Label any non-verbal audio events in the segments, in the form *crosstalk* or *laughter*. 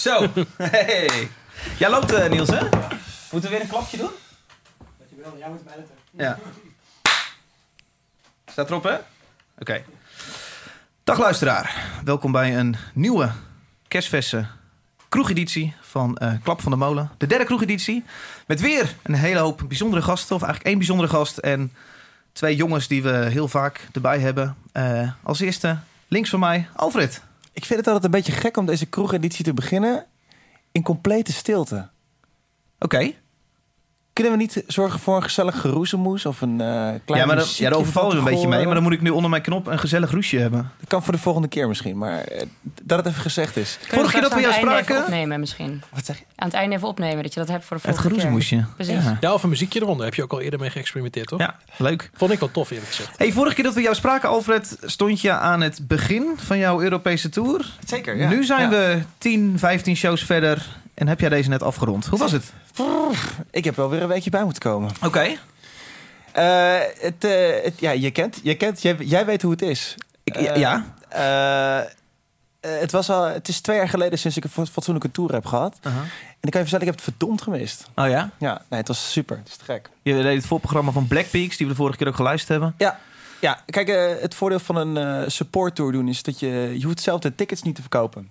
Zo. *laughs* Hey. Jij loopt, eh, Niels, hè? Moeten we weer een klapje doen? Jij moet editen. Ja. Staat erop, hè? Oké. Dag luisteraar. Welkom bij een nieuwe kerstverse kroegeditie van eh, Klap van de Molen. De derde kroegeditie. Met weer een hele hoop bijzondere gasten. Of eigenlijk één bijzondere gast. En twee jongens die we heel vaak erbij hebben. Eh, als eerste, links van mij, Alfred. Ik vind het altijd een beetje gek om deze kroegeditie te beginnen in complete stilte. Oké. Kunnen we niet zorgen voor een gezellig geroezemoes of een eh klein Ja, maar muziekje ja, daar overvallen we een beetje mee. Maar dan moet ik nu onder mijn knop een gezellig roesje hebben. Dat kan voor de volgende keer misschien, maar eh, dat het even gezegd is. Vorige keer dat we jou het spraken- even opnemen misschien. Wat zeg je? Aan het einde even opnemen, dat je dat hebt voor de Het volgende keer. geroezemoesje. Precies. Ja. Ja, of een muziekje eronder. Heb je ook al eerder mee geëxperimenteerd, toch? ja, leuk. Vond ik wel tof, eerlijk gezegd. Hey, vorige keer dat we jou spraken, Alfred, stond je aan het begin van jouw Europese tour. Zeker, Nu zijn we 10, 15 shows verder en heb jij deze net afgerond. Hoe was het? Ik heb wel weer een weekje bij moeten komen. Oké. Eh, het, eh, het, ja, je kent, je kent jij, jij weet hoe het is. Ik- ja. eh, het, was al, het is twee jaar geleden sinds ik een fa- fatsoenlijke tour heb gehad. En ik kan je vertellen, ik heb het verdomd gemist. Oh ja? Ja, nee, het was super. Het is te gek. Je deed het voorprogramma van Black Peaks, die we de vorige keer ook geluisterd hebben. Ja, kijk, eh, het voordeel van een support tour doen is dat je, je hoeft zelf de tickets niet te verkopen.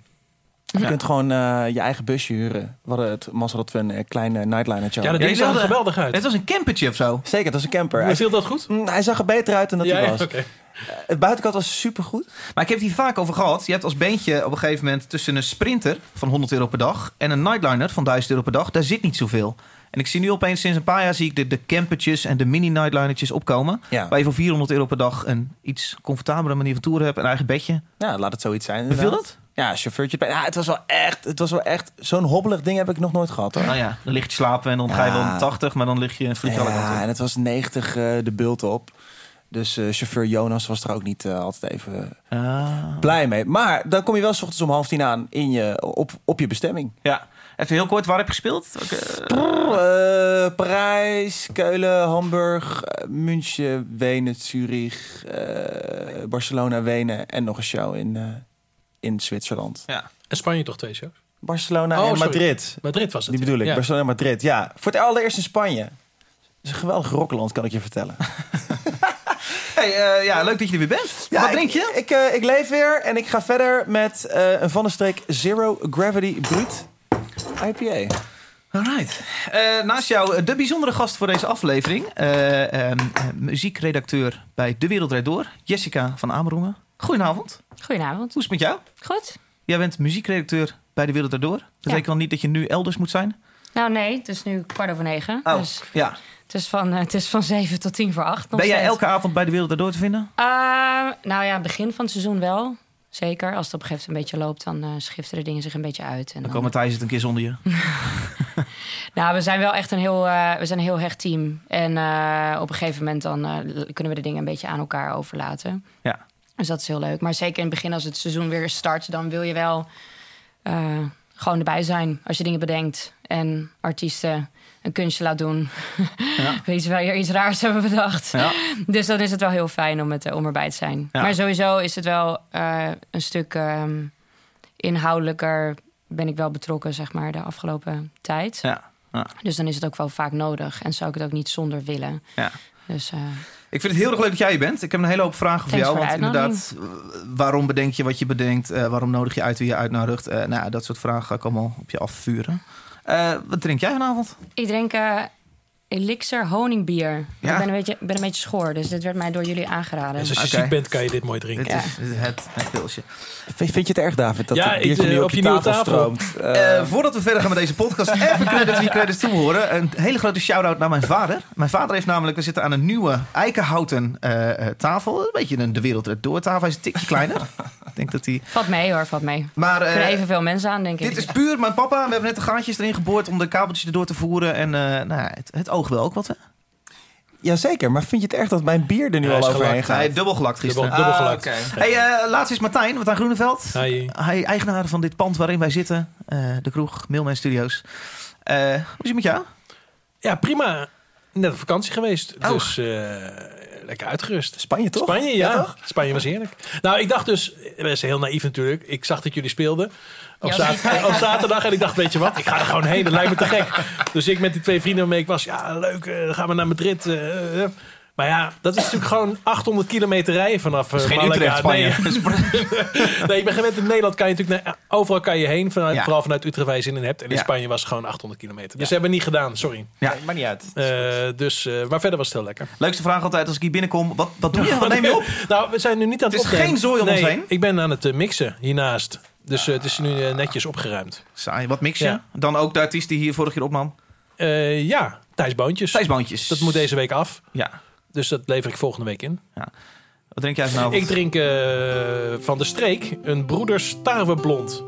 Je Ja. kunt gewoon eh, je eigen busje huren. We hadden het mazzel dat we een eh, kleine nightliner Ja, dat Ja, die zag er geweldig uit. Het was een campertje of zo. Zeker, dat was een camper. Hij, Viel dat goed? Mm, hij zag er beter uit dan dat ja, hij ja, was. oké. Het buitenkant was supergoed. Maar ik heb het hier vaak over gehad. Je hebt als beentje op een gegeven moment tussen een sprinter van 100 euro per dag en een nightliner van 1000 euro per dag. Daar zit niet zoveel. En ik zie nu opeens sinds een paar jaar zie ik de, de campertjes en de mini nightlinertjes opkomen. Ja. Waar je voor 400 euro per dag een iets comfortabele manier van toeren hebt. Een eigen bedje. ja, laat het zoiets zijn. Inderdaad. dat? Ja, chauffeurtje. bij- Ja, het was wel echt, het was wel echt, zo'n hobbelig ding heb ik nog nooit gehad hoor. Nou ja, dan lig je slapen en dan ga je wel Ja. om 80, maar dan lig je een frietje alle kanten Ja, en het was 90 eh, de bult op. Dus eh, chauffeur Jonas was er ook niet eh, altijd even Ah. blij mee. Maar dan kom je wel s ochtends om half tien aan in je, op, op je bestemming. Ja, even heel kort, waar heb je gespeeld? Eh, Parijs, Keulen, Hamburg, München, Wenen, Zurich, Barcelona, Wenen en nog een show in, in Zwitserland. Ja. En Spanje toch twee shows? Barcelona Oh, en sorry. Madrid. Madrid was het. Die bedoel ik, Ja. Barcelona en Madrid. Ja, voor het allereerst in Spanje. Het is een geweldig rockland, kan ik je vertellen. *laughs* Hey, eh, ja, leuk dat je er weer bent. Wat drink je? Ik, ik, eh, ik leef weer en ik ga verder met eh, een Van der Streek Zero Gravity Brut IPA. Alright. Eh, naast jou de bijzondere gast voor deze aflevering. eh, ehm, eh, muziekredacteur bij De Wereld Rijd Door. Jessica van Amerongen. Goedenavond. Goedenavond. Hoe is het met jou? Goed? Jij bent muziekredacteur bij De Wereld Rijd Door. Dat Ja. betekent dan niet dat je nu elders moet zijn? Nou nee, het is nu kwart over negen. Oh, Dus ja. het is, van, eh, het is van zeven tot tien voor acht. Ben jij steeds. elke avond bij De Wereld Rijd Door te vinden? Eh, nou ja, begin van het seizoen wel. Zeker. Als het op een gegeven moment een beetje loopt, dan eh schiften de dingen zich een beetje uit. En Dan dan, kwam Matthijs het een keer zonder je. *laughs* *laughs* Nou, we zijn wel echt een heel, we zijn een heel hecht team. En op een gegeven moment dan kunnen we de dingen een beetje aan elkaar overlaten. Ja. Dus dat is heel leuk. Maar zeker in het begin, als het seizoen weer start, dan wil je wel eh, gewoon erbij zijn als je dingen bedenkt. En artiesten een kunstje laat doen. Ja. *laughs* Weet je wel, iets raars hebben bedacht. Ja. Dus dan is het wel heel fijn om, het, eh, om erbij te zijn. Ja. Maar sowieso is het wel eh, een stuk ehm, inhoudelijker ben ik wel betrokken, zeg maar, de afgelopen tijd. Ja. Ja. Dus dan is het ook wel vaak nodig. En zou ik het ook niet zonder willen. Ja. Dus eh, Ik vind het heel erg leuk dat jij hier bent. Ik heb een hele hoop vragen voor jou. voor Want de inderdaad, waarom bedenk je wat je bedenkt? Eh, waarom nodig je uit wie je uitnodigt? Eh, nou, ja, dat soort vragen ga ik allemaal op je afvuren. Eh, wat drink jij vanavond? ik drink eh, Elixir honingbier. Ja. Ik ben een, beetje, ben een beetje schoor, dus dit werd mij door jullie aangeraden. Dus als je ziek bent, kan je dit mooi drinken. Dit is, het, het pilsje. Vind, vind je het erg, David, dat Ja, het biertje ik, nu eh, op je, tafel, stroomt? Eh, voordat we verder gaan met deze podcast, even credits wie credits toehoren. Een hele grote shout-out naar mijn vader. Mijn vader heeft namelijk, we zitten aan een nieuwe eikenhouten eh, eh, tafel. Een beetje een de wereld door tafel. Hij is een tikje kleiner. Denk dat hij... Valt mee hoor, valt mee. Maar Er eh, evenveel mensen aan, denk ik. dit is puur mijn papa. We hebben net de gaatjes erin geboord om de kabeltjes erdoor te voeren. En eh, nou, ja, het, het oog wel ook wat, hè? Jazeker, maar vind je het erg dat mijn bier er nu Ja, al is overheen gelakt. gaat? Hij dubbel gelakt gisteren. Dubbel- dubbel gelakt. Ah, oké. Hey, eh, laatst is Martijn, Martijn Groeneveld. Hi. Hij eigenaar van dit pand waarin wij zitten. eh, de kroeg, Mailman Studios. Eh, hoe is het met jou? Ja, prima. Net op vakantie geweest. Oh. Dus eh, lekker uitgerust. Spanje toch? Spanje, ja. toch? Spanje was heerlijk. Nou, ik dacht dus, dat is heel naïef natuurlijk. Ik zag dat jullie speelden op, Ja, zaterdag. En ik dacht, weet je wat, ik ga er gewoon heen. Dat lijkt me te gek. Dus ik met die twee vrienden waarmee ik was. Ja, leuk, eh, dan gaan we naar Madrid. eh, eh. Maar ja, dat is natuurlijk gewoon 800 kilometer rijden vanaf eh, is geen Malaga. Utrecht, Spanje. Nee, *laughs* nee, ik ben gewend in Nederland kan je natuurlijk naar, overal kan je heen. Vanuit, Ja. Vooral vanuit Utrecht waar je zin in hebt. En in Ja. Spanje was het gewoon 800 kilometer. Dus Ja. ze hebben het niet gedaan, sorry. Ja. Nee, maakt niet uit. Eh, dus, eh, maar verder was het heel lekker. Leukste vraag altijd als ik hier binnenkom. Wat, wat doe je? Wat neem je op? Nou, we zijn nu niet aan het Het is opnemen. geen zooi om nee, ons heen. Ik ben aan het mixen hiernaast. Dus het is nu netjes opgeruimd. Saai, wat mix je? Ja. Dan ook de artiest die hier vorig jaar opnam. Eh, ja, Thijs Boontjes. Thijsboontjes. Dat moet deze week af. Ja. Dus dat lever ik volgende week in. Wat drink jij vanavond? Ik drink eh, van de streek een broeders tarweblond.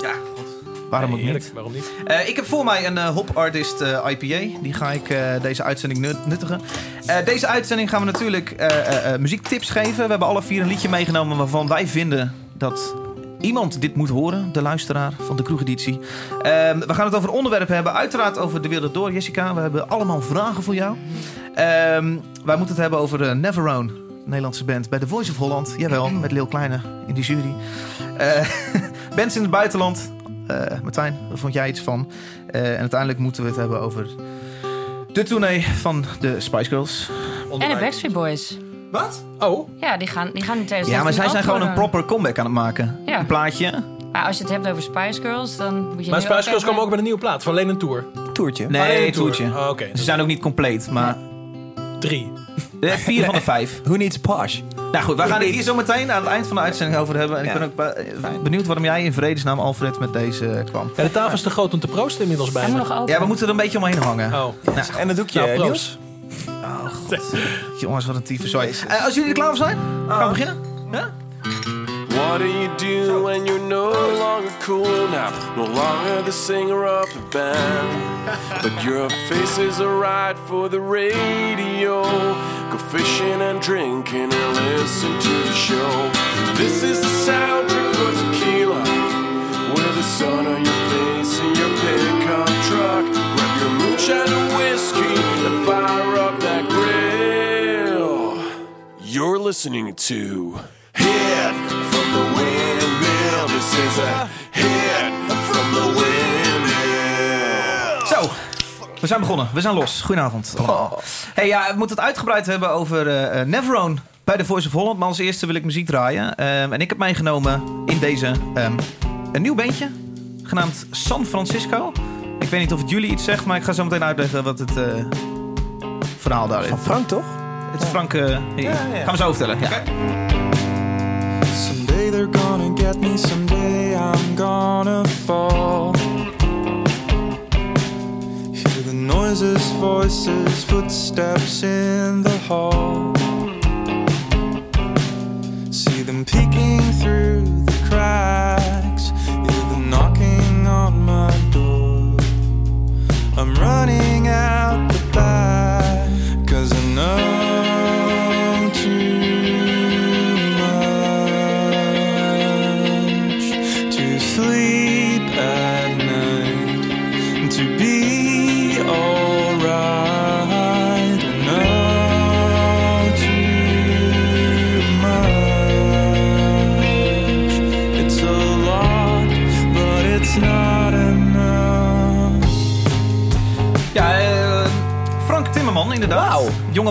Ja, god. Waarom ook niet? Waarom niet? Eh, ik heb voor mij een eh, Hop Artist eh, IPA. Die ga ik eh, deze uitzending nut- nuttigen. Eh, deze uitzending gaan we natuurlijk eh, eh, eh, muziektips geven. We hebben alle vier een liedje meegenomen waarvan wij vinden dat iemand dit moet horen. De luisteraar van de kroegeditie. Ehm, we gaan het over onderwerpen hebben. Uiteraard over de wereld door, Jessica. We hebben allemaal vragen voor jou. Ehm, wij moeten het hebben over uh, Neverone. Nederlandse band bij The Voice of Holland. Jawel, met Leel Kleine in die jury. Eh, *laughs* bands in het buitenland. Eh Martijn, daar vond jij iets van. Eh, en uiteindelijk moeten we het hebben over de tournee van de Spice Girls. En de Backstreet Boys. Wat? Oh, Ja, die gaan, die gaan in 2016 Ja, maar zij zijn gewoon een antwoorden. proper comeback aan het maken. Ja. Een plaatje. Maar als je het hebt over Spice Girls, dan moet je maar nu Spice Girls even- komen ook met een nieuwe plaat. Van alleen een tour. Toertje. Nee, Alleen een toertje. Oh, Oké, Ze zijn ook niet compleet, maar drie. eh, vier van de vijf. *laughs* Who needs posh? Nou goed, we gaan het hier zo meteen aan het eind van de uitzending over hebben. En ik Ja. ben ook eh, benieuwd waarom jij in vredesnaam Alfred met deze eh, kwam. Ja, de tafel is te groot om te proosten inmiddels Hij moet bijna. nog open. Ja, we moeten er een beetje omheen hangen. Oh, Nou, En het doekje, nou, proost. *laughs* Jongens, wat een tyfuszooi. Eh als jullie er klaar voor zijn, gaan we beginnen. Ja? What do you do when you're no longer cool now? No longer the singer of the band. *laughs* But your face is alright for the radio. Go fishing and drinking and listen to the show. This is the soundtrack for tequila. With the sun on your face in your pickup truck. Grab your moonshine listening to Hit from the Windmill. This is a hit from the Windmill. Zo, we zijn begonnen. We zijn los. Goedenavond allemaal. Hey, ja, we moeten het uitgebreid hebben over eh eh, Neverone bij de Voice of Holland. Maar als eerste wil ik muziek draaien. Ehm, en ik heb meegenomen in deze ehm, een nieuw bandje. Genaamd San Francisco. Ik weet niet of het jullie iets zegt, maar ik ga zo meteen uitleggen wat het eh, verhaal daar is. Van Frank, toch? Het is Frank. Eh, hier. ja. Gaan we zo vertellen. Ja. Someday they're gonna get me, someday I'm gonna fall. Hear the noises, voices, footsteps in the hall. See them peeking through the cracks, hear them knocking on my door. I'm running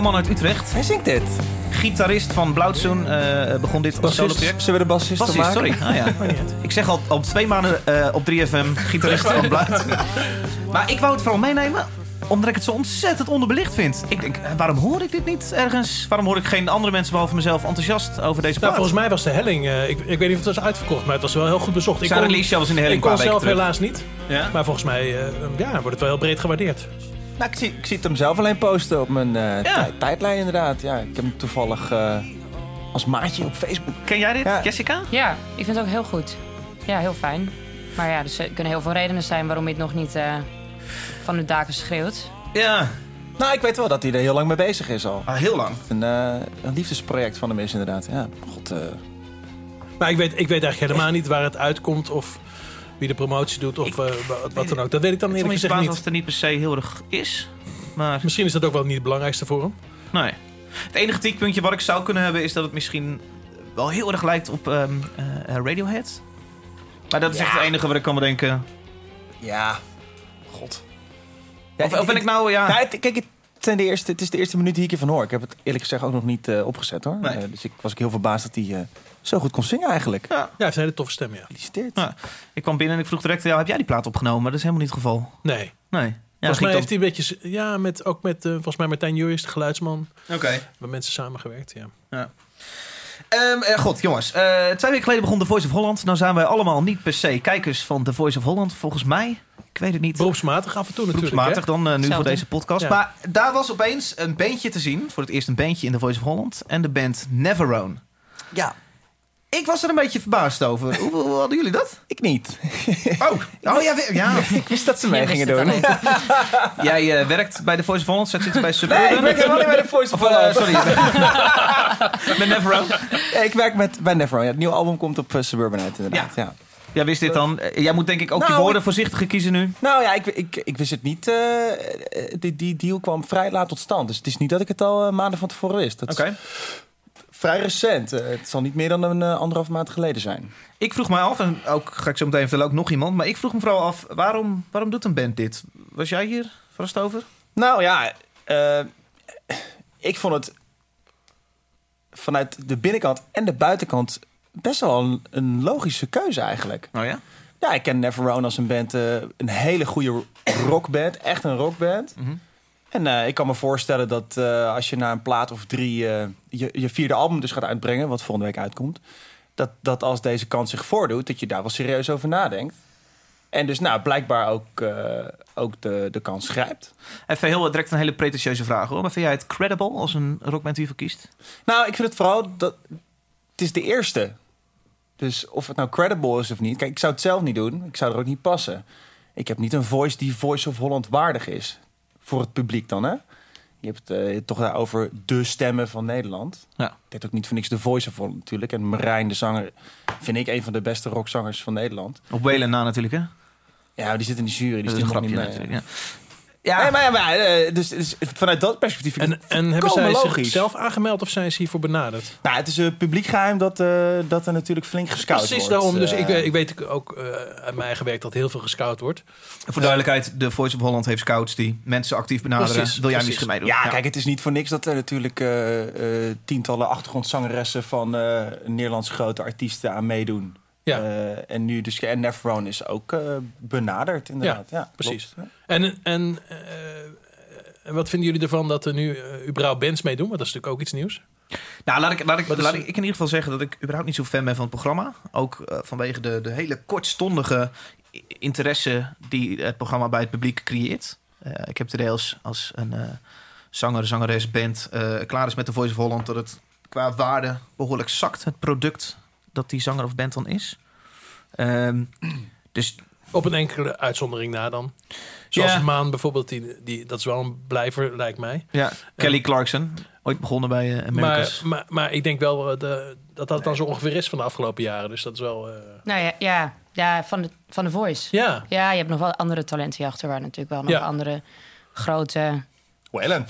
Wauw. Jongeman uit Utrecht. Hij zingt dit. Gitarist van Blauwtsoen. eh begon dit als solo project. Zullen we de bassist Bassist, maken? sorry. Ah, ja. *laughs* Ik zeg al, al twee maanden eh, op 3FM gitarist van Bluit. *laughs* Maar ik wou het vooral meenemen omdat ik het zo ontzettend onderbelicht vind. Ik denk, eh, waarom hoor ik dit niet ergens? Waarom hoor ik geen andere mensen behalve mezelf enthousiast over deze Nou, plaat? volgens mij was de helling, eh, ik, ik weet niet of het was uitverkocht, maar het was wel heel goed bezocht. Ik kon, release show was in de helling ik een kon zelf terug. helaas niet, Ja? maar volgens mij eh, ja, wordt het wel heel breed gewaardeerd. Nou, ik zie, ik zie het hem zelf alleen posten op mijn eh, Ja. tijdlijn inderdaad. Ja, ik heb hem toevallig eh, als maatje op Facebook. Ken jij dit, Ja. Jessica? Ja, ik vind het ook heel goed. Ja, heel fijn. Maar ja, dus er kunnen heel veel redenen zijn waarom je het nog niet eh, van de daken schreeuwt. Ja, Nou, ik weet wel dat hij er heel lang mee bezig is al. ah, heel lang. Een, eh, een liefdesproject van hem is inderdaad. Ja, god. eh, Maar ik weet, ik weet eigenlijk helemaal niet waar het uitkomt of wie de promotie doet of eh, wat- wat dan ook. Dat weet ik dan Het eerlijk gezegd niet als het er niet per se heel erg is. Maar Misschien is dat ook wel niet het belangrijkste voor hem. nee. Het enige kritiekpuntje wat ik zou kunnen hebben is dat het misschien wel heel erg lijkt op ehm, eh, eh, Radiohead. Maar dat is echt het enige wat ik kan bedenken. Ja. God. of, of ben ik nou, ja... Nou, het- kijk, het, zijn de eerste, het is de eerste minuut die ik ervan hoor. Ik heb het eerlijk gezegd ook nog niet eh, opgezet hoor. Nee. Dus ik was ook heel verbaasd dat hij eh, zo goed kon zingen eigenlijk. Ja. Ja, hij heeft een hele toffe stem, ja. Gefeliciteerd. Ja. Ik kwam binnen en ik vroeg direct, ja, heb jij die plaat opgenomen? Maar dat is helemaal niet het geval. Nee. Nee. Ja, volgens mij heeft hij een beetje... Ja, met, ook met... eh, volgens mij Martijn Juris, de geluidsman. Oké. Met mensen samengewerkt, ja. Ehm, eh, goed, jongens. Eh, twee weken geleden begon The Voice of Holland. Nou zijn wij allemaal niet per se kijkers van The Voice of Holland. Volgens mij. Ik weet het niet. Beroepsmatig af en toe natuurlijk, Beroepsmatig dan nu voor deze podcast. Ja. Maar daar was opeens een bandje te zien. Voor het eerst een bandje in The Voice of Holland. En de band Neverone. Ja, Ik was er een beetje verbaasd over. hoe, hoe hadden jullie dat? ik niet. Oh, oh ja, we- ja. *laughs* ik wist dat ze mee Jij gingen doen. *laughs* Jij eh, werkt bij The Voice of Holland. Zit zit bij Suburban. Nee, ik werk helemaal niet bij de Voice of Of, eh, Holland. sorry. *laughs* Met Neverone. Ja, ik werk met, bij. Ja, het nieuwe album komt op eh, Suburban uit inderdaad. Ja. Jij wist dit dan. Eh, Jij moet denk ik ook je Nou, woorden voorzichtiger kiezen nu. Nou ja, ik, ik, ik wist het niet. eh, eh, die, die deal kwam vrij laat tot stand. Dus het is niet dat ik het al eh, maanden van tevoren wist. Dat Oké. Vrij recent. Eh, het zal niet meer dan een eh, anderhalf maand geleden zijn. Ik vroeg mij af, en ook ga ik zo meteen vertellen ook nog iemand. Maar ik vroeg me vooral af, waarom, waarom doet een band dit? Was jij hier verrast over? Nou ja, eh, ik vond het vanuit de binnenkant en de buitenkant best wel een, een logische keuze eigenlijk. Oh ja? Ja, ik ken Neverone als een band, een hele goede rockband, echt een rockband. Mhm. En eh, ik kan me voorstellen dat eh, als je na een plaat of drie eh, je, je vierde album dus gaat uitbrengen, wat volgende week uitkomt, dat, dat als deze kans zich voordoet, dat je daar wel serieus over nadenkt. En dus nou, blijkbaar ook, ook de, de kans grijpt. Even heel direct een hele pretentieuze vraag hoor. Maar vind jij het credible als een rockband hiervoor kiest? Nou, ik vind het vooral dat het is de eerste. Dus of het nou credible is of niet. Kijk, ik zou het zelf niet doen. Ik zou er ook niet passen. Ik heb niet een voice die Voice of Holland waardig is. Voor het publiek dan, hè? Je hebt het eh, toch daarover de stemmen van Nederland. Ja. Ik deed ook niet voor niks de Voice Holland natuurlijk. En Marijn, de zanger, vind ik een van de beste rockzangers van Nederland. Op Welen na natuurlijk hè? Ja, die zit in de jury. Dat Die is een grapje mee. natuurlijk. Ja. Ja, Nee, maar, ja, maar eh, dus, dus vanuit dat perspectief En, en hebben zij logisch. zichzelf aangemeld of zijn ze hiervoor benaderd? Nou, het is een publiek geheim dat, eh, dat er natuurlijk flink gescout Precies wordt. daarom. Dus Eh, ik, weet- ik weet ook eh, uit mijn eigen werk dat heel veel gescout wordt. Voor duidelijkheid, de Voice of Holland heeft scouts die mensen actief benaderen. Precies, Wil jij precies. misschien meedoen? Ja, kijk, het is niet voor niks dat er natuurlijk eh, eh, tientallen achtergrondzangeressen van eh Nederlandse grote artiesten aan meedoen. Ja. Eh, en nu dus en Neverone is ook eh, benaderd inderdaad. Ja, precies. klopt. En, en, eh, en wat vinden jullie ervan dat er nu eh, überhaupt bands meedoen? Want dat is natuurlijk ook iets nieuws. Nou, laat ik, laat, ik, laat ik, ik in ieder geval zeggen dat ik überhaupt niet zo fan ben van het programma. Ook eh, vanwege de, de hele kortstondige interesse die het programma bij het publiek creëert. Ik heb de deels als een zanger, zangeres, band klaar is met de Voice of Holland... dat het qua waarde behoorlijk zakt, het product dat die zanger of band dan is. Ehm, dus Op een enkele uitzondering na dan. Zoals Ja. Maan bijvoorbeeld, die, die, dat is wel een blijver, lijkt mij. ja, Kelly Clarkson, ooit begonnen bij eh Maar, Americas. maar, maar ik denk wel eh, de, dat dat dan zo ongeveer is van de afgelopen jaren. Dus dat is wel... eh, Nou ja, ja, ja van, de, van de Voice. ja, Ja, je hebt nog wel andere talenten hierachter... waar natuurlijk wel nog Ja. andere grote... Waylon.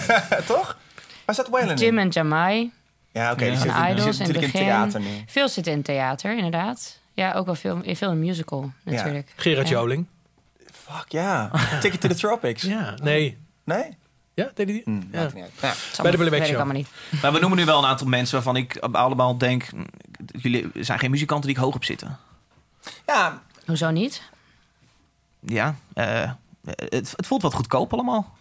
*laughs* Toch? Waar staat Waylon Jim in? en Jamai. Ja, oké. Ja. die zit, Van die Idols zit in het begin. theater nu. Veel zitten in theater, inderdaad. Ja, ook wel veel, veel in musical, natuurlijk. Gerard Ja. Joling. Fuck ja. Ticket to the Tropics. Ja, nee. Nee? Ja, deed hij die? Hm, Ja. maakt niet. Ja. Bij de Playback ik Show. niet. Maar we noemen nu wel een aantal mensen waarvan ik allemaal denk... jullie zijn geen muzikanten die ik hoog op zitten. ja, Hoezo niet? Ja, eh, het, het voelt wat goedkoop allemaal.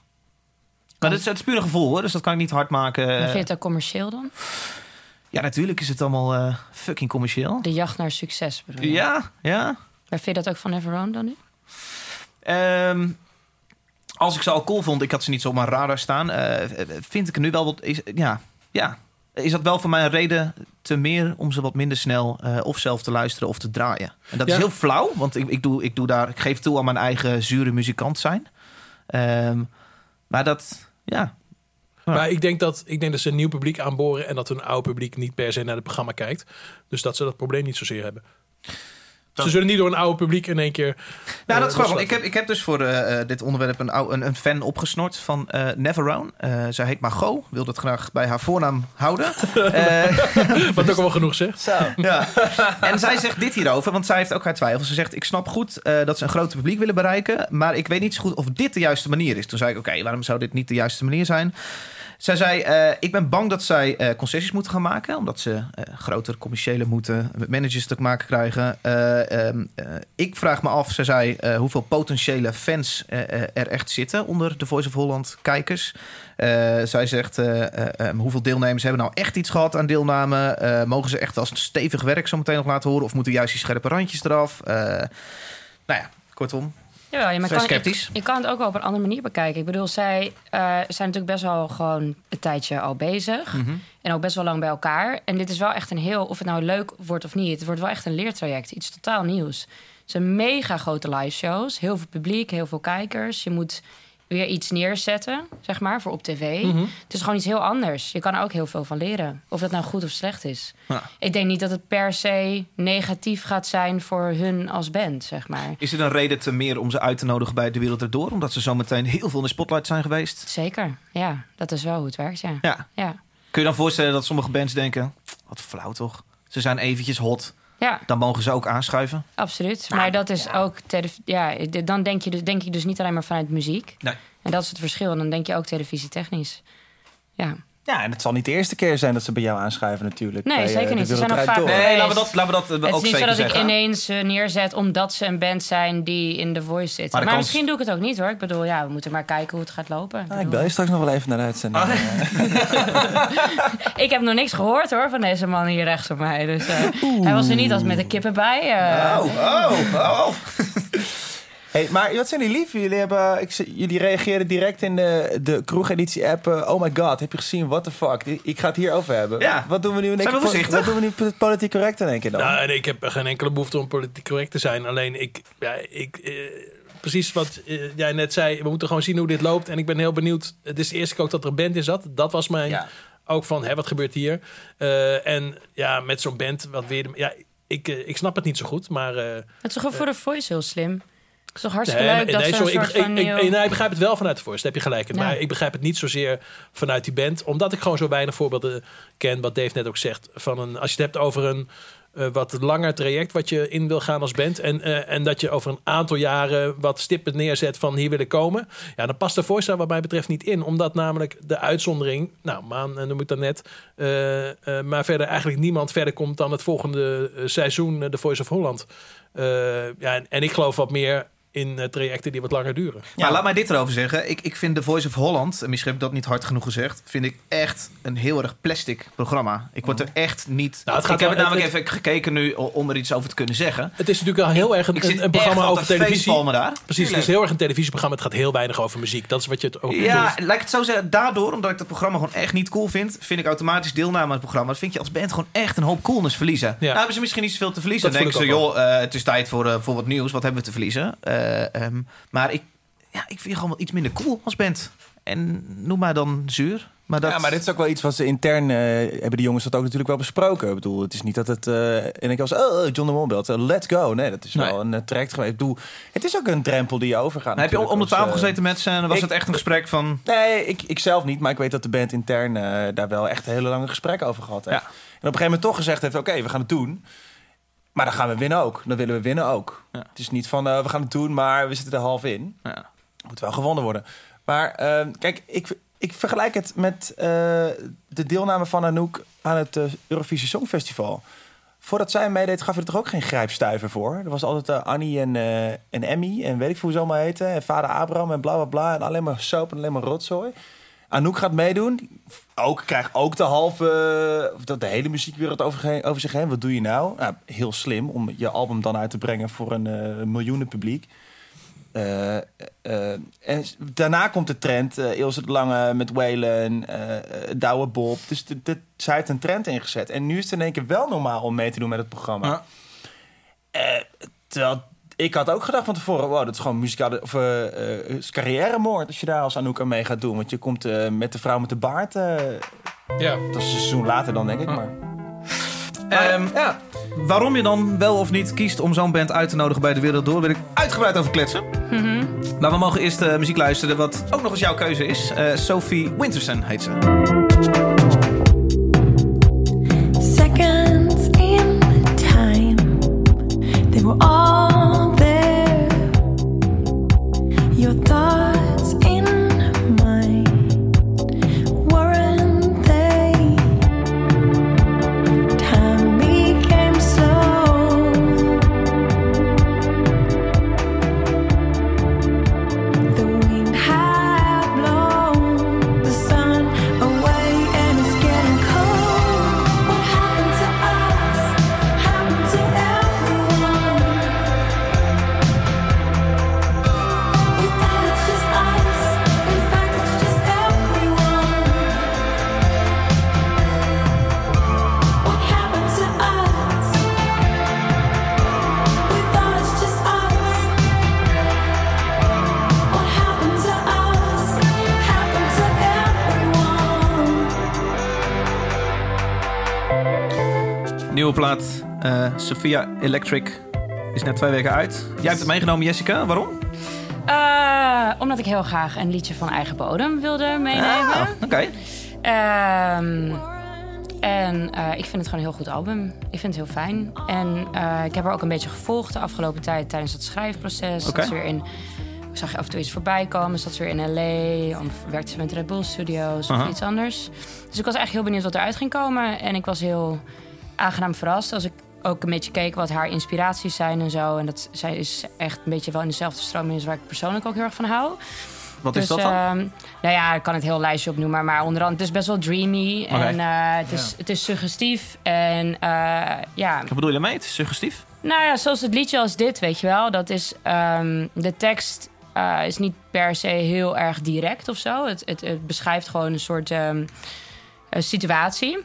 Maar dat is, het is puur een gevoel hoor, dus dat kan ik niet hard maken. Maar vind je het ook commercieel dan? Ja, natuurlijk is het allemaal eh, fucking commercieel. De jacht naar succes bedoel je? Ja, ja. Maar vind je dat ook van Neverone dan nu? Ehm, als ik ze al cool vond, ik had ze niet zo op mijn radar staan, eh, vind ik er nu wel wat. Is, ja, ja. Is dat wel voor mij een reden te meer om ze wat minder snel eh, of zelf te luisteren of te draaien? En dat Ja. is heel flauw, want ik, ik, doe, ik, doe daar, ik geef toe aan mijn eigen zure muzikant zijn. Ehm, maar dat, ja. Maar ik denk, dat, ik denk dat ze een nieuw publiek aanboren... en dat een oud publiek niet per se naar het programma kijkt. Dus dat ze dat probleem niet zozeer hebben. Ze zullen niet door een oude publiek in één keer... Nou, dat is eh, loslaten. Ik heb, ik heb dus voor eh, eh, dit onderwerp een, een, een fan opgesnort van eh Neverone. Eh zij heet Margot. Wil dat graag bij haar voornaam houden. *laughs* Eh, Wat ook al wel *laughs* genoeg zegt. Zo. ja. En zij zegt dit hierover, want zij heeft ook haar twijfels. Ze zegt, ik snap goed eh, dat ze een groter publiek willen bereiken... maar ik weet niet zo goed of dit de juiste manier is. Toen zei ik, oké, waarom zou dit niet de juiste manier zijn? Zij zei, eh, ik ben bang dat zij eh, concessies moeten gaan maken... omdat ze eh, groter commerciële moeten met managers te maken krijgen. Eh, ehm, eh, ik vraag me af, zij zei, hoeveel potentiële fans er echt zitten... onder de Voice of Holland kijkers. Zij zegt, eh, eh, eh, hoeveel deelnemers hebben nou echt iets gehad aan deelname? Mogen ze echt als stevig werk zo meteen nog laten horen? Of moeten juist die scherpe randjes eraf? Nou ja, kortom. Ja, ja, maar Zij kan, is sceptisch. Je, je kan het ook wel op een andere manier bekijken. Ik bedoel, zij eh, zijn natuurlijk best wel gewoon een tijdje al bezig. Mhm. En ook best wel lang bij elkaar. En dit is wel echt een heel, of het nou leuk wordt of niet, het wordt wel echt een leertraject. Iets totaal nieuws. Het zijn mega grote live shows. Heel veel publiek, heel veel kijkers. Je moet weer iets neerzetten, zeg maar, voor op tv. Mhm. Het is gewoon iets heel anders. Je kan er ook heel veel van leren. Of dat nou goed of slecht is. Ja. Ik denk niet dat het per se negatief gaat zijn voor hun als band, zeg maar. Is het een reden te meer om ze uit te nodigen bij De Wereld Erdoor? Omdat ze zo meteen heel veel in de spotlight zijn geweest? Zeker, ja. Dat is wel hoe het werkt, ja. Ja. Ja, Kun je dan voorstellen dat sommige bands denken... wat flauw toch? Ze zijn eventjes hot. Ja Dan mogen ze ook aanschuiven. absoluut. Maar dat is ook... Ja, dan denk je, dus, denk ik dus niet alleen maar vanuit muziek. Nee. En dat is het verschil. En dan denk je ook televisietechnisch. Ja. Ja, en het zal niet de eerste keer zijn dat ze bij jou aanschuiven natuurlijk. Nee, Bij, eh, zeker niet. Ze zijn nog vaak- Door. Nee, laten we dat, laten we dat eh, Het is ook niet zo dat ik ineens eh, neerzet omdat ze een band zijn die in The Voice zitten. Maar Maar, de kans- misschien doe ik het ook niet hoor. Ik bedoel, ja, we moeten maar kijken hoe het gaat lopen. Ah, ik bedoel, bel je straks nog wel even naar de uitzending. Ah, *laughs* ik heb nog niks gehoord hoor van deze man hier rechts op mij. Dus eh, hij was er niet als met de kippen bij. Oh, oh, oh, oh. Hey, maar wat zijn jullie lief? Jullie, hebben, ik, jullie reageerden direct in de, de kroegeditie-app. eh, oh my god, heb je gezien? What the fuck? Ik, ik ga het hierover hebben. Ja. Wat doen we nu in één Zijn we keer po- voorzichtig? Wat doen we nu po- politiek correct in één keer dan? Nou, nee, ik heb geen enkele behoefte om politiek correct te zijn. Alleen ik, ja, ik eh, precies wat eh, jij net zei. We moeten gewoon zien hoe dit loopt. En ik ben heel benieuwd. Het is de eerste keer ook dat er een band in zat. Dat was mijn Ja. ook van, hè, wat gebeurt hier? Eh, en ja, met zo'n band, wat weer. Ja, ik, ik snap het niet zo goed, maar. eh, Het is toch ook voor de Voice heel slim? Het is toch hartstikke Nee, leuk maar- dat nee, sorry, ik, soort van ik, ik, nee, ik begrijp het wel vanuit de daar heb je gelijk in. Ja. Maar ik begrijp het niet zozeer vanuit die band. Omdat ik gewoon zo weinig voorbeelden ken, wat Dave net ook zegt. Van een, als je het hebt over een eh, wat langer traject wat je in wil gaan als band. En, eh, en dat je over een aantal jaren wat stippen neerzet van hier wil ik komen. Ja, dan past de daar wat mij betreft niet in. Omdat namelijk de uitzondering, nou Maan eh, noem ik dat net. maar verder eigenlijk niemand verder komt dan het volgende seizoen, de Voice of Holland. Ja, en, en ik geloof wat meer in eh, trajecten die wat langer duren. Maar laat mij dit erover zeggen. Ik, ik vind The Voice of Holland, en misschien heb ik dat niet hard genoeg gezegd, vind ik echt een heel erg plastic programma. Ik word er echt niet. Nou, het gaat ik heb het namelijk het- even gekeken nu om er iets over te kunnen zeggen. Het is natuurlijk wel heel erg een, een, een programma over televisie. daar. Precies, het is heel erg een televisieprogramma. Het gaat heel weinig over muziek. Dat is wat je het ook Ja, bedoelt. laat ik het zo zeggen. Daardoor, omdat ik dat programma gewoon echt niet cool vind, vind ik automatisch deelname aan het programma. Dat vind je als band gewoon echt een hoop coolness verliezen. Nou hebben ze misschien niet zoveel te verliezen. Dat Dan denken ze, ik ook joh, eh, het is tijd voor, eh, voor wat nieuws. Wat hebben we te verliezen? Ehm, maar ik, ja, ik vind je gewoon wel iets minder cool als band. En noem maar dan zuur. Maar dat... Ja, maar dit is ook wel iets wat ze intern eh, hebben de jongens dat ook natuurlijk wel besproken. Ik bedoel, het is niet dat het eh en ik was oh John de Mol belt, eh, let's go. Nee, dat is Nee. wel een eh, traject geweest. Ik bedoel, het is ook een drempel die je overgaat. heb je om de tafel eh, gezeten met ze en was ik- het echt een gesprek van... Nee, ik, ik zelf niet, maar ik weet dat de band intern eh, daar wel echt hele lange gesprekken over gehad heeft. Ja. En op een gegeven moment toch gezegd heeft, oké, we gaan het doen. Maar dan gaan we winnen ook. Dan willen we winnen ook. Ja. Het is niet van, eh, we gaan het doen, maar we zitten er half in. Ja. Moet wel gewonnen worden. Maar eh, kijk, ik, ik vergelijk het met eh, de deelname van Anouk aan het eh, Eurovisie Songfestival. Voordat zij meedeed, gaf je er toch ook geen grijpstuiver voor? Er was altijd Annie en, en Emmy en weet ik veel hoe ze allemaal heten. En vader Abraham en bla bla bla. En alleen maar soap en alleen maar rotzooi. Anouk gaat meedoen. Ook, krijgt ook de halve, dat de hele muziekwereld over, over zich heen. Wat doe je nou? nou? Heel slim om je album dan uit te brengen voor een eh miljoenen publiek. Eh, eh, en daarna komt de trend. eh Ilse de Lange met Waylon, Douwe Bob. Dus de, de, zij heeft een trend ingezet. En nu is het in één keer wel normaal om mee te doen met het programma. Ja. Terwijl ik had ook gedacht van tevoren... Wow, dat is gewoon muzikale of, eh, eh, is carrièremoord als je daar als Anouk aan mee gaat doen. Want je komt eh, met de vrouw met de baard. eh, Ja. dat is een seizoen later dan, denk ik. Maar, Ehm, ja. waarom je dan wel of niet kiest om zo'n band uit te nodigen bij de Wereld Door, wil ik uitgebreid over kletsen. Mhm. Maar we mogen eerst eh, muziek luisteren, wat ook nog eens jouw keuze is. Eh, Sophie Winterson heet ze. Sophia Electric, is net twee weken uit. Jij hebt het meegenomen, Jessica. Waarom? Eh, omdat ik heel graag een liedje van eigen bodem wilde meenemen. Ah, Oké. Ehm, en eh, ik vind het gewoon een heel goed album. Ik vind het heel fijn. En eh, ik heb haar ook een beetje gevolgd de afgelopen tijd tijdens het schrijfproces. Ze weer in, ik zag je af en toe iets voorbij komen. Zat ze weer in LA. Of werkte ze met Red Bull Studios of iets anders. Dus ik was echt heel benieuwd wat eruit ging komen. En ik was heel aangenaam verrast als ik ook een beetje keek wat haar inspiraties zijn en zo. En dat zij is echt een beetje wel in dezelfde stroming is waar ik persoonlijk ook heel erg van hou. Wat dus, is dat dan? ehm, nou ja, ik kan het heel lijstje opnoemen, maar onder andere, het is best wel dreamy en eh, het, is, het is suggestief. En eh, ja, Wat bedoel je daarmee? Het is suggestief? nou ja, zoals het liedje als dit, weet je wel. Dat is, ehm, de tekst eh, is niet per se heel erg direct of zo. Het, het, het beschrijft gewoon een soort ehm, eh, situatie.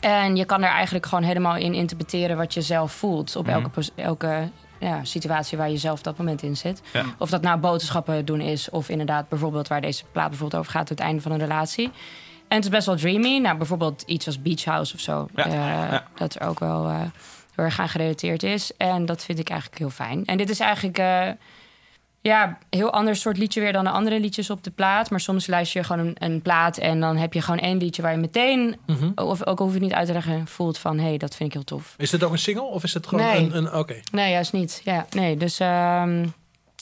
En je kan er eigenlijk gewoon helemaal in interpreteren wat je zelf voelt. Op Mhm. elke, elke ja, situatie waar je zelf op dat moment in zit. Ja. Of dat nou boodschappen doen is, of inderdaad bijvoorbeeld waar deze plaat bijvoorbeeld over gaat, het einde van een relatie. En het is best wel dreamy. Nou, bijvoorbeeld iets als Beach House of zo. Ja, eh, ja. Dat er ook wel eh, heel erg aan gerelateerd is. En dat vind ik eigenlijk heel fijn. En dit is eigenlijk eh, ja, heel ander soort liedje weer dan de andere liedjes op de plaat. Maar soms luister je gewoon een, een plaat en dan heb je gewoon één liedje waar je meteen, Mhm. of ook hoef je het niet uit te leggen, voelt van hé, hey, dat vind ik heel tof. Is dit ook een single of is het gewoon Nee. een... een Oké. Nee, juist niet. Ja, nee, dus.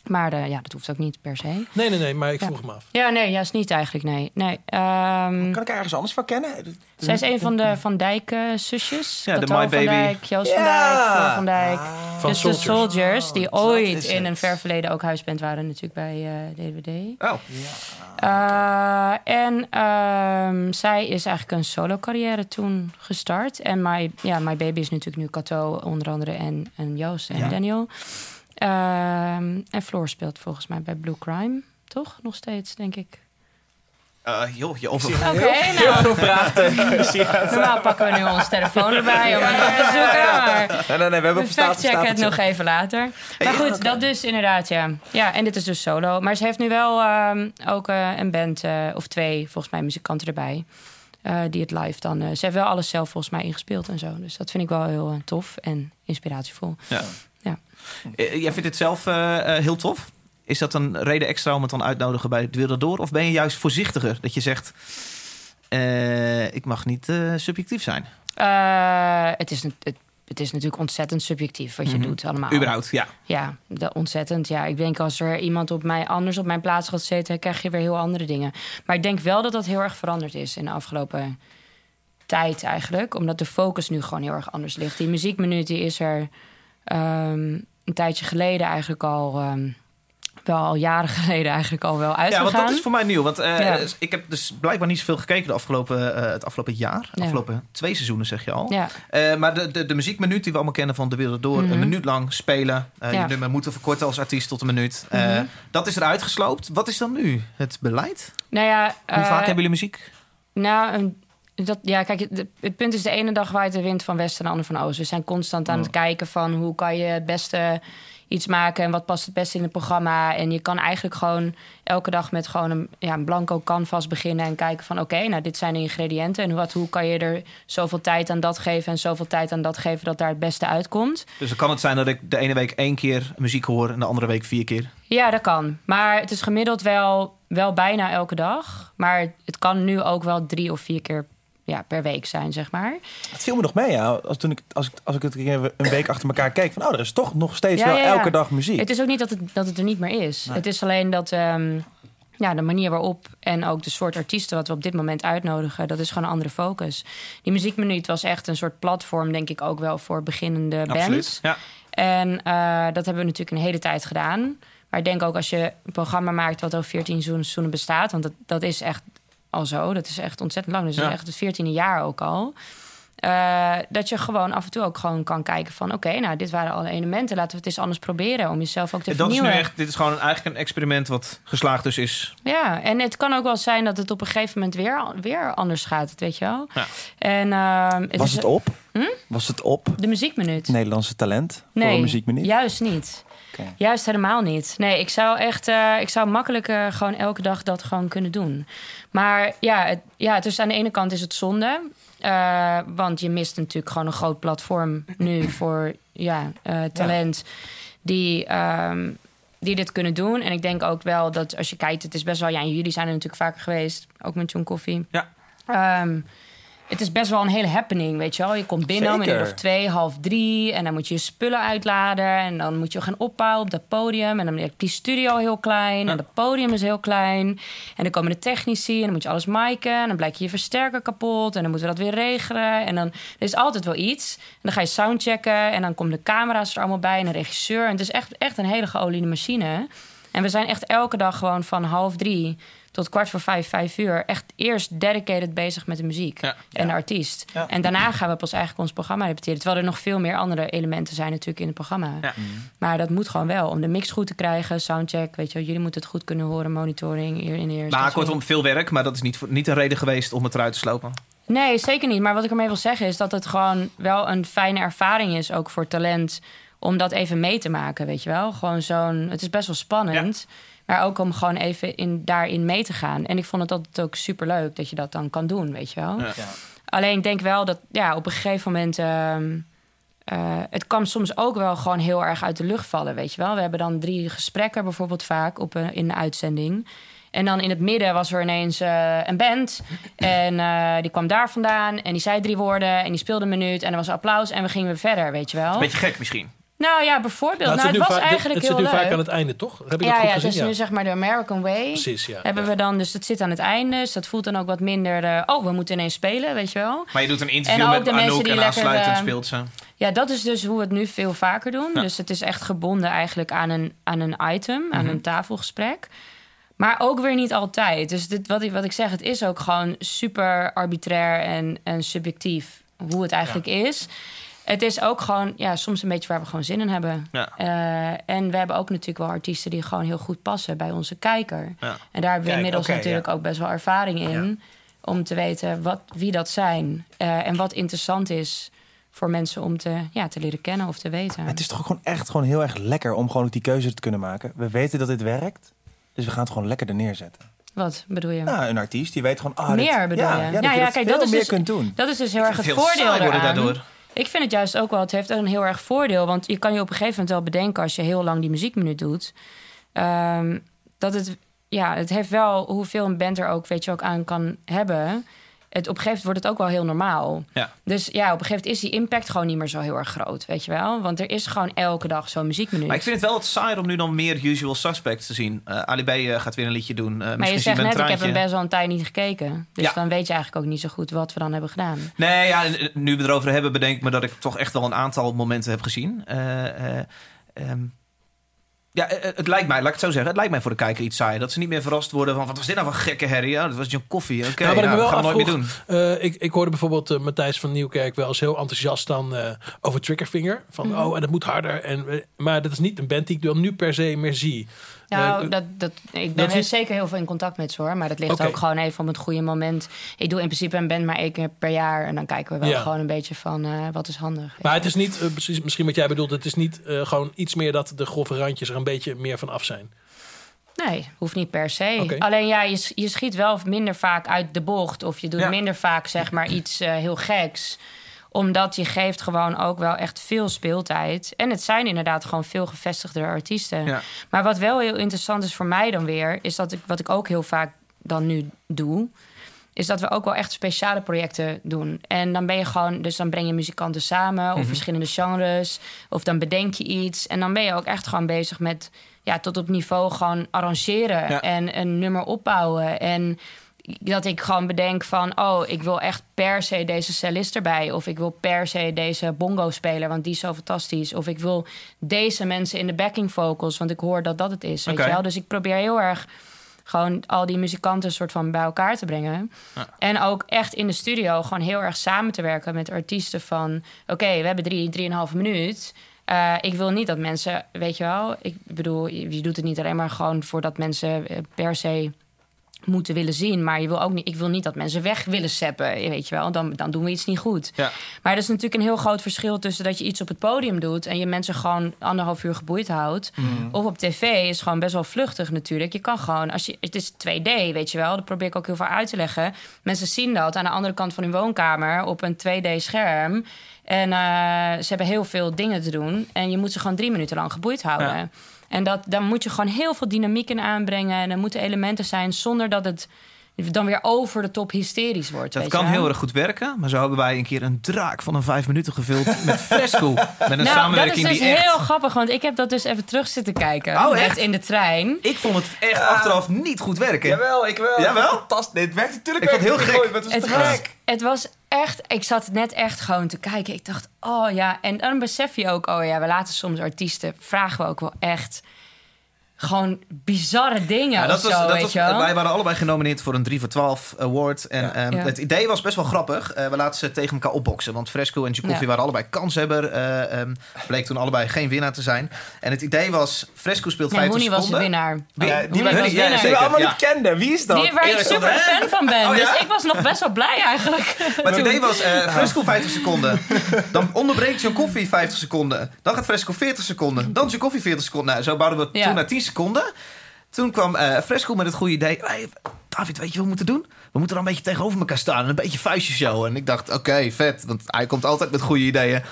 Maar eh, ja, dat hoeft ook niet per se. Nee, nee, nee, maar ik Ja. vroeg me af. Ja, nee, juist niet eigenlijk. Nee. nee ehm, Kan ik ergens anders van kennen? zij is een van de Van Dijk eh, zusjes. Ja, de My Baby. Van Dijk, Joost van Ja. Dijk, van Dijk. Van dus Soldiers. de Soldiers, die dat ooit in het. een ver verleden ook huisband waren natuurlijk bij eh, DWD. Oh. Eh, en ehm, zij is eigenlijk een solo carrière toen gestart. En My, ja, My Baby is natuurlijk nu Cato onder andere en, en Joost en Ja. Daniel. Ehm, en Floor speelt volgens mij bij Blue Crime, toch? Nog steeds, denk ik. Eh, joh, je over... Oké, nou, Veel vraagtekens. *laughs* Ja. normaal pakken we nu onze telefoon erbij om het op te zoeken. Maar Nee, nee, nee, we hebben staat het nog even later. Maar goed, dat dus inderdaad, ja. Ja, en dit is dus solo. Maar ze heeft nu wel ehm, ook eh, een band, eh, of twee, volgens mij, muzikanten erbij. eh, die het live dan... eh, ze heeft wel alles zelf volgens mij ingespeeld en zo. Dus dat vind ik wel heel tof en inspiratievol. Ja. Ja. Eh, Jij vindt het zelf eh, eh, heel tof? Is dat een reden extra om het dan uitnodigen bij het Wereld Door? Of ben je juist voorzichtiger? Dat je zegt, eh, ik mag niet eh, subjectief zijn. Eh, het, is, een- het, het is natuurlijk ontzettend subjectief wat je Mhm. doet allemaal. Überhaupt, ja. Ja, dat, ontzettend. Ja, ik denk als er iemand op mij anders op mijn plaats gaat zitten, krijg je weer heel andere dingen. Maar ik denk wel dat dat heel erg veranderd is in de afgelopen tijd eigenlijk. Omdat de focus nu gewoon heel erg anders ligt. Die muziekminuut die is er ehm, een tijdje geleden eigenlijk al... ehm, wel al jaren *laughs* geleden eigenlijk al wel Ja, uitgegaan. want dat is voor mij nieuw. Want eh, Ja. ik heb dus blijkbaar niet zoveel gekeken de afgelopen, eh, het afgelopen jaar. De Ja. afgelopen twee seizoenen, zeg je al. Ja, Eh, maar de, de, de muziekminuut die we allemaal kennen van De Wereld Door... Mhm. een minuut lang spelen. Ja. Je nummer moeten verkorten als artiest tot een minuut. Mhm. Dat is eruit gesloopt. Wat is dan nu het beleid? nou ja... Hoe vaak hebben jullie muziek? Nou, een- dat, ja, kijk, het, het punt is de ene dag waait de wind van west en de andere van oost. We zijn constant aan het kijken van hoe kan je het beste iets maken en wat past het beste in het programma. En je kan eigenlijk gewoon elke dag met gewoon een, ja, een blanco canvas beginnen en kijken van oké, nou dit zijn de ingrediënten en wat, hoe kan je er zoveel tijd aan dat geven en zoveel tijd aan dat geven dat daar het beste uitkomt. Dus dan kan het zijn dat ik de ene week één keer muziek hoor en de andere week vier keer. Ja, dat kan. Maar het is gemiddeld wel, wel bijna elke dag. Maar het kan nu ook wel drie of vier keer ja, per week zijn, zeg maar. Het viel me nog mee, ja. Als, toen ik, als, ik, als ik het een week achter elkaar keek... van, oh, er is toch nog steeds Ja, wel ja, ja. elke dag muziek. Het is ook niet dat het, dat het er niet meer is. Het is alleen dat ehm, ja, de manier waarop en ook de soort artiesten wat we op dit moment uitnodigen, dat is gewoon een andere focus. Die muziekminuut was echt een soort platform, denk ik ook wel voor beginnende bands. Absoluut. Ja. En eh, dat hebben we natuurlijk een hele tijd gedaan. Maar ik denk ook als je een programma maakt wat al 14 seizoenen seizoenen bestaat, want dat, dat is echt al zo, dat is echt ontzettend lang. Dus Ja. is echt het 14e jaar ook al. Eh, dat je gewoon af en toe ook gewoon kan kijken van... oké, nou, dit waren alle elementen. Laten we het eens anders proberen om jezelf ook te En dat is nu echt, dit is gewoon eigenlijk een experiment wat geslaagd dus is. Ja, en het kan ook wel zijn dat het op een gegeven moment weer, weer anders gaat. Weet je wel? Ja. En, ehm, het Was is het op? Hm? Was het op? De muziekminuut. Nederlandse talent voor Nee, een muziekminuut? juist niet. Oké. Juist helemaal niet. Nee, ik zou echt, eh, ik zou makkelijk eh, gewoon elke dag dat gewoon kunnen doen. Maar ja, het, ja, dus aan de ene kant is het zonde. Eh, want je mist natuurlijk gewoon een groot platform nu voor ja, eh, talent die, ehm, die dit kunnen doen. En ik denk ook wel dat als je kijkt, het is best wel, ja, jullie zijn er natuurlijk vaker geweest, ook met John Coffee. Ja. Ehm, het is best wel een hele happening, weet je wel. Je komt binnen om een uur of twee, half drie... en dan moet je je spullen uitladen... en dan moet je gaan opbouwen op dat podium... en dan is die studio heel klein en het podium is heel klein... en dan komen de technici en dan moet je alles miken... en dan blijkt je je versterker kapot... en dan moeten we dat weer regelen... en dan er is altijd wel iets. En dan ga je soundchecken... en dan komen de camera's er allemaal bij... en een regisseur. En het is echt, echt een hele geoliede machine... En we zijn echt elke dag gewoon van half drie tot kwart voor vijf, vijf uur... echt eerst dedicated bezig met de muziek Ja. en de artiest. Ja. En daarna gaan we pas eigenlijk ons programma repeteren. Terwijl er nog veel meer andere elementen zijn natuurlijk in het programma. Ja. Maar dat moet gewoon wel. Om de mix goed te krijgen, soundcheck, weet je wel. Jullie moeten het goed kunnen horen, monitoring, hier in eerst. Maar kortom, veel werk, maar dat is niet, voor- niet een reden geweest om het eruit te slopen. Nee, zeker niet. Maar wat ik ermee wil zeggen is dat het gewoon wel een fijne ervaring is, ook voor talent, om dat even mee te maken, weet je wel. Gewoon zo'n, het is best wel spannend, maar ook om gewoon even in, daarin mee te gaan. En ik vond het altijd ook super leuk dat je dat dan kan doen, weet je wel. Ja. Alleen ik denk wel dat ja, op een gegeven moment. ehm, eh, het kan soms ook wel gewoon heel erg uit de lucht vallen, weet je wel. We hebben dan drie gesprekken bijvoorbeeld vaak op een, in de uitzending. En dan in het midden was er ineens eh, een band. En eh, die kwam daar vandaan. En die zei drie woorden. En die speelde een minuut. En er was applaus. En we gingen weer verder, weet je wel. Een beetje gek misschien. Nou ja, bijvoorbeeld. Nou, Nou, het zit nu was vaak- eigenlijk het zit heel nu vaak aan het einde, toch? Heb ik ja, dat goed ja, gezien? dus nu zeg maar de American Way. Precies, ja. Hebben ja. we dan, dus dat zit aan het einde. Dus dat voelt dan ook wat minder. eh, oh, we moeten ineens spelen, weet je wel. Maar je doet een interview met de mensen Anouk die en lekker, aansluitend eh, speelt ze. Ja, dat is dus hoe we het nu veel vaker doen. Ja. Dus het is echt gebonden eigenlijk aan een, aan een item, aan Mhm. een tafelgesprek. Maar ook weer niet altijd. Dus dit, wat, ik, wat ik zeg, het is ook gewoon super arbitrair en, en subjectief hoe het eigenlijk is. Het is ook gewoon ja, soms een beetje waar we gewoon zin in hebben. Ja. Eh, en we hebben ook natuurlijk wel artiesten die gewoon heel goed passen bij onze kijker. Ja. En daar hebben we Kijk, inmiddels natuurlijk ook best wel ervaring in. Om te weten wat, wie dat zijn. eh, en wat interessant is voor mensen om te, ja, te leren kennen of te weten. Het is toch ook gewoon echt gewoon heel erg lekker om gewoon ook die keuze te kunnen maken. We weten dat dit werkt, dus we gaan het gewoon lekker er neerzetten. Wat bedoel je? Nou, een artiest die weet gewoon... Ah, dit- Meer bedoel ja, je? Ja, Ja, dat ja, je dat kijk, veel dat is meer dus- kunt doen. Dat is dus heel erg het Heel voordeel saai worden eraan. daardoor. Ik vind het juist ook wel, het heeft een heel erg voordeel. Want je kan je op een gegeven moment wel bedenken als je heel lang die muziekminuut doet. ehm, dat het, ja, het heeft wel hoeveel een band er ook, weet je, ook aan kan hebben. Het, op een gegeven moment wordt het ook wel heel normaal. Ja. Dus ja, op een gegeven moment is die impact gewoon niet meer zo heel erg groot, weet je wel. Want er is gewoon elke dag zo'n muziekminuut. Maar ik vind het wel wat saai om nu dan meer usual suspects te zien. Eh Ali B eh, gaat weer een liedje doen. eh, maar misschien je zegt net, ik heb hem best wel een tijd niet gekeken. Dus Ja. dan weet je eigenlijk ook niet zo goed wat we dan hebben gedaan. Nee, ja, nu we het erover hebben, bedenk me dat ik toch echt wel een aantal momenten heb gezien. Eh, eh, ehm, Ja, eh, eh, het lijkt mij, laat ik het zo zeggen, het lijkt mij voor de kijker iets saai. Dat ze niet meer verrast worden van, wat was dit nou voor gekke herrie? Ja, dat was John Koffie. Oké, Nou, wat ik me nou, wel gaan we nooit meer doen. Eh, ik, ik hoorde bijvoorbeeld Matthijs van Nieuwkerk wel eens heel enthousiast dan eh, over Triggerfinger. Van, Mhm. oh, en dat moet harder. En, maar dat is niet een band die ik dan nu per se meer zie. Nou, Eh, dat, dat, ik ben er is- zeker heel veel in contact met ze hoor. Maar dat ligt ook gewoon even op het goede moment. Ik doe in principe een band maar één keer per jaar. En dan kijken we wel Ja. gewoon een beetje van eh, wat is handig. Maar het is niet, eh, precies, misschien wat jij bedoelt, het is niet gewoon iets meer dat de grove randjes er een beetje meer van af zijn. Nee, hoeft niet per se. Alleen ja, je, je schiet wel minder vaak uit de bocht. Of je doet Ja. minder vaak zeg maar iets heel geks. Omdat je geeft gewoon ook wel echt veel speeltijd. En het zijn inderdaad gewoon veel gevestigde artiesten. Ja. Maar wat wel heel interessant is voor mij dan weer... is dat ik, wat ik ook heel vaak dan nu doe... is dat we ook wel echt speciale projecten doen. En dan ben je gewoon... dus dan breng je muzikanten samen... of verschillende genres... of dan bedenk je iets... en dan ben je ook echt gewoon bezig met... ja, tot op niveau gewoon arrangeren... Ja. en een nummer opbouwen... en dat ik gewoon bedenk van... oh, ik wil echt per se deze cellist erbij... of ik wil per se deze bongo speler... want die is zo fantastisch. Of ik wil deze mensen in de backing vocals... want ik hoor dat dat het is, weet je wel. Dus ik probeer heel erg gewoon al die muzikanten... soort van bij elkaar te brengen. En ook echt in de studio gewoon heel erg samen te werken... met artiesten van... oké, we hebben drie, drieënhalve minuut... Eh, ik wil niet dat mensen, weet je wel, ik bedoel, je je doet het niet alleen maar gewoon voordat mensen eh, per se moeten willen zien. Maar je wil ook niet, ik wil niet dat mensen weg willen seppen, weet je wel. Dan, dan doen we iets niet goed. Ja. Maar er is natuurlijk een heel groot verschil tussen dat je iets op het podium doet... en je mensen gewoon anderhalf uur geboeid houdt. Of op tv is gewoon best wel vluchtig natuurlijk. Je kan gewoon, als je, het is 2D, weet je wel. Dat probeer ik ook heel veel uit te leggen. Mensen zien dat aan de andere kant van hun woonkamer... op een 2D-scherm. En eh, ze hebben heel veel dingen te doen. En je moet ze gewoon drie minuten lang geboeid houden. Ja. En dat, daar moet je gewoon heel veel dynamiek in aanbrengen. En er moeten elementen zijn zonder dat het dan weer over de top hysterisch wordt. Dat weet kan je heel erg goed werken, maar zo hebben wij een keer een draak van een vijf minuten gevuld met *laughs* Fresco. Met een Nou, dat is samenwerking dus die echt... heel grappig, want ik heb dat dus even terug zitten kijken. Oh, net echt? in de trein. Ik vond het echt achteraf niet goed werken. Jawel, ik wel. Jawel? Fantastisch. Nee, het werkt natuurlijk Ik vond het heel gek. het was Het te was, gek. het was echt... Ik zat net echt gewoon te kijken. Ik dacht, oh ja. En dan besef je ook, oh ja, we laten soms artiesten... vragen we ook wel echt gewoon bizarre dingen Ja, of dat was, zo, dat weet was, je wel. wij waren allebei genomineerd voor een 3 voor 12 award. En Ja. ehm, Ja. het idee was best wel grappig. Eh, we laten ze tegen elkaar opboksen. Want Fresco en Jacoffy Ja. waren allebei kanshebber. eh ehm, bleek toen allebei geen winnaar te zijn. En het idee was, Fresco speelt Nee, 50 Hoenie was de seconden. winnaar. Wie- Ja, Hoenie die was wij de die winnaar. we allemaal niet kenden. Wie is dat? Die waar ik super fan van ben. Oh, ja? Dus ik was nog best wel blij eigenlijk. *laughs* Maar het idee was, eh, Fresco 50 seconden. *laughs* Dan onderbreekt Koffie 50 seconden. Dan gaat Fresco 40 seconden. Dan Koffie 40 seconden. Nou, zo bouwden we Ja. toen naar 10 seconden. Toen kwam eh, Fresco met het goede idee. Hey, David, weet je wat we moeten doen? We moeten dan een beetje tegenover elkaar staan en een beetje vuistjes showen. En ik dacht, oké, vet. Want hij komt altijd met goede ideeën.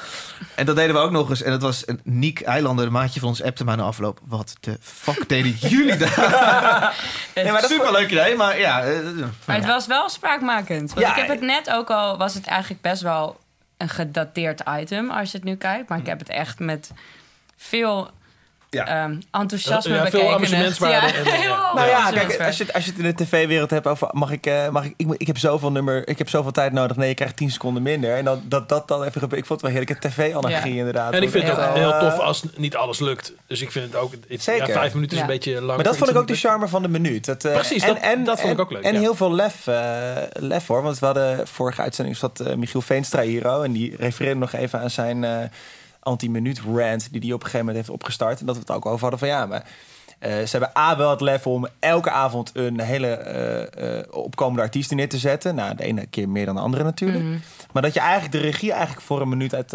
En dat deden we ook nog eens. En dat was een Niek Eilander, een maatje van ons, appte mij na afloop. Wat de fuck deden jullie daar? *laughs* nee, maar dat Super leuk idee, maar ja. eh, Maar het was wel spraakmakend. Want Ja, ik heb het net ook al... was het eigenlijk best wel een gedateerd item... als je het nu kijkt. Maar ik heb het echt met veel Ja. ehm, enthousiasme Ja, veel bekeken. amusementswaarde Ja, en, eh, heel ja. veel Nou ja, kijk, als je, het- als je het in de tv-wereld hebt over... Mag ik, eh, mag ik, ik, ik heb zoveel nummer... Ik heb zoveel tijd nodig. Nee, je krijgt 10 seconden minder. En dan, dat dat dan even gebeurt. Ik vond het wel heerlijke tv-anarchie Ja. inderdaad. En ik vind het ook heel tof als niet alles lukt. Dus ik vind het ook... Het, Zeker. Ja, vijf minuten is een beetje lang. Maar dat vond ik ook de charme van de minuut. Dat, eh, Precies, dat- dat vond ik ook leuk, En ja. heel veel lef, eh, lef hoor. Want we hadden vorige uitzending zat Michiel Veenstra hier. oh, En die refereerde nog even aan zijn eh, anti-minuut rant... die hij op een gegeven moment heeft opgestart. En dat we het ook over hadden van ja, maar... eh, ze hebben A wel het lef om elke avond een hele eh, eh, opkomende artiest neer te zetten. Nou, de ene keer meer dan de andere natuurlijk. Mhm. Maar dat je eigenlijk de regie eigenlijk voor een minuut uit,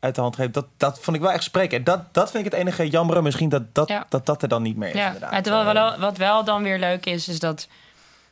uit de hand geeft... Dat, dat vond ik wel echt spreken. En dat, dat vind ik het enige jammere misschien dat dat, Ja. dat, dat er dan niet meer is. Ja, inderdaad. maar terwijl wel, wat wel dan weer leuk is, is dat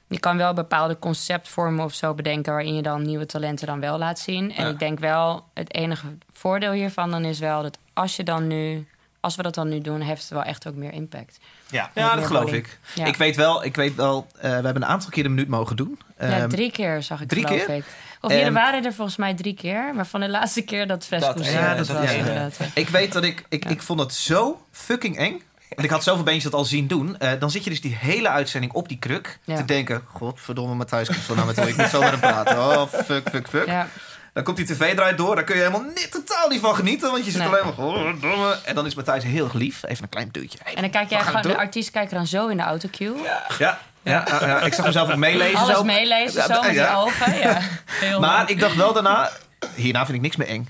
je kan wel bepaalde conceptvormen of zo bedenken waarin je dan nieuwe talenten dan wel laat zien. En Ja. ik denk wel, het enige voordeel hiervan dan is wel dat als je dan nu, als we dat dan nu doen, heeft het wel echt ook meer impact. Ja, dat geloof ik. Ja. Ik weet wel, ik weet wel eh, we hebben een aantal keer de minuut mogen doen. ja, Ehm, drie keer zag ik drie geloof keer? ik. Of er waren er volgens mij drie keer, maar van de laatste keer dat Fresco Dat, Series ja, dat- was ja, ja. inderdaad. Ik weet dat ik, ik, Ja. ik vond het zo fucking eng. Want ik had zoveel beentjes dat al zien doen. Eh, dan zit je dus die hele uitzending op die kruk. Ja. Te denken, godverdomme Matthijs komt zo naar me toe. Ik moet zo met hem praten. Oh, fuck, fuck, fuck. Ja. Dan komt die tv draait door. Daar kun je helemaal niet, totaal niet van genieten. Want je zit Nee. alleen maar... Oh, domme. En dan is Matthijs heel erg lief. Even een klein duwtje. Hey, En dan kijk jij gewoon, de artiest kijkt dan zo in de autocue. Ja, ja, ja, ja, ik zag mezelf ook meelezen. Alles zo. meelezen, Ja, zo met ja. je ogen. Ja. Heel Maar ik dacht wel daarna... Hierna vind ik niks meer eng.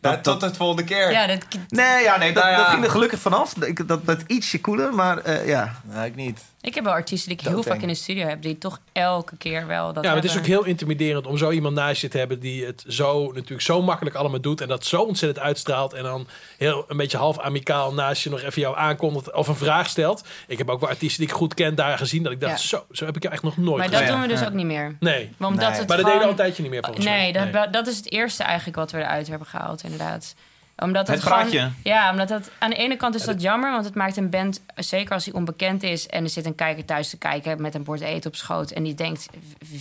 Nou, tot de volgende keer. Ja, dat, Nee, ja, nee dat, Nou ja. dat ging er gelukkig vanaf. Dat, dat ietsje koeler, maar eh, ja. Nou, ik niet. Ik heb wel artiesten die ik heel vaak in de studio heb... die toch elke keer wel dat Ja, maar het is ook heel intimiderend om zo iemand naast je te hebben die het zo natuurlijk zo makkelijk allemaal doet en dat zo ontzettend uitstraalt en dan heel een beetje half amicaal naast je nog even jou aankondigt of een vraag stelt. Ik heb ook wel artiesten die ik goed ken daar gezien dat ik dacht Ja. zo, zo heb ik jou echt nog nooit Maar dat gezien. doen we dus Ja. ook niet meer. Nee, Omdat Nee. het maar dat gewoon... deden we al een tijdje niet meer volgens Nee, mij. dat, dat is het eerste eigenlijk wat we eruit hebben gehaald, inderdaad. Omdat Het het, gewoon- praatje. ja, omdat dat aan de ene kant is dat jammer, want het maakt een band, zeker als die onbekend is en er zit een kijker thuis te kijken met een bord eten op schoot en die denkt: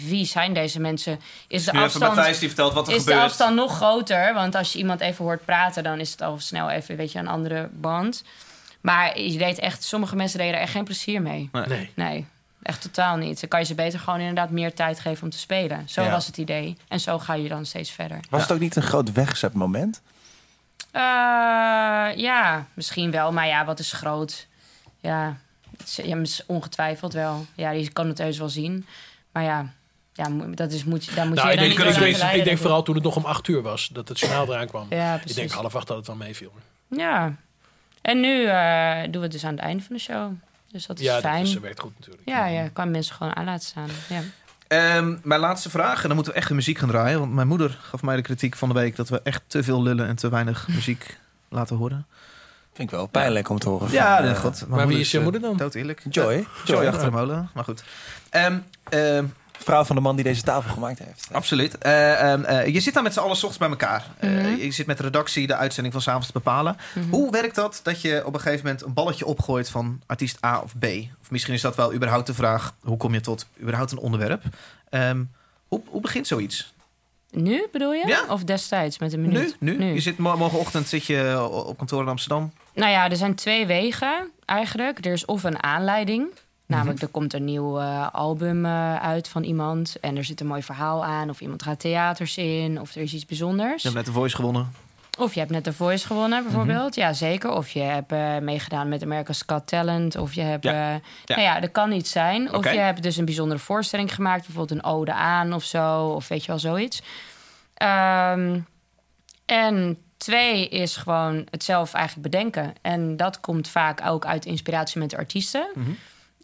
wie zijn deze mensen? Is de Nu afstand, Matthijs die vertelt wat er is de gebeurt. afstand nog groter? Want als je iemand even hoort praten, dan is het al snel even weet je, een andere band. Maar je deed echt, sommige mensen deden er echt geen plezier mee. Nee. Nee, echt totaal niet. Dan kan je ze beter gewoon inderdaad meer tijd geven om te spelen. Zo Ja. was het idee. En zo ga je dan steeds verder. Was het ook niet een groot weggezet Eh, ja, misschien wel. Maar ja, wat is groot? Ja, is- ja, ongetwijfeld wel. Ja, je kan het heus wel zien. Maar ja, ja dat is, moet, daar moet Nou, je ik dan denk, niet ik, denk, ik denk vooral toen het nog om acht uur was dat het journaal eraan kwam. Ja, ik denk half acht dat het wel meeviel. Ja. En nu eh, doen we het dus aan het einde van de show. Dus dat is Ja, fijn. dat is, werkt goed natuurlijk. ja, ja, kan mensen gewoon aan laten staan. Ja. Ehm, mijn laatste vraag, en dan moeten we echt de muziek gaan draaien. Want mijn moeder gaf mij de kritiek van de week dat we echt te veel lullen en te weinig *laughs* muziek laten horen. Vind ik wel pijnlijk om te horen. Ja, van, eh, god. Maar wie is je moeder dan? Dood eerlijk. Joy. Eh, Joy Joy. achter de molen, maar goed. Ehm, ehm, Vrouw van de man die deze tafel gemaakt heeft. absoluut. Eh, ehm, eh, je zit daar met z'n allen 's ochtends bij elkaar. Eh, Mhm. Je zit met de redactie de uitzending van s'avonds te bepalen. Mhm. Hoe werkt dat dat je op een gegeven moment een balletje opgooit van artiest A of B? Of misschien is dat wel überhaupt de vraag, hoe kom je tot überhaupt een onderwerp? Ehm, hoe, hoe begint zoiets? Nu bedoel je? Ja. Of destijds met een Nu? minuut? nu? Je zit mo- morgenochtend zit je op kantoor in Amsterdam. Nou ja, er zijn twee wegen eigenlijk. Er is of een aanleiding. Namelijk, er komt een nieuw eh, album eh, uit van iemand. En er zit een mooi verhaal aan. Of iemand gaat theaters in. Of er is iets bijzonders. Je hebt net de Voice gewonnen. Of je hebt net The Voice gewonnen, bijvoorbeeld. Ja, zeker. Of je hebt eh, meegedaan met America's Got Talent. Of je hebt... Ja. Nou ja, dat kan iets zijn. Of je hebt dus een bijzondere voorstelling gemaakt. Bijvoorbeeld een ode aan of zo. Of weet je wel, zoiets. Ehm, en twee is gewoon het zelf eigenlijk bedenken. En dat komt vaak ook uit inspiratie met de artiesten. Mhm.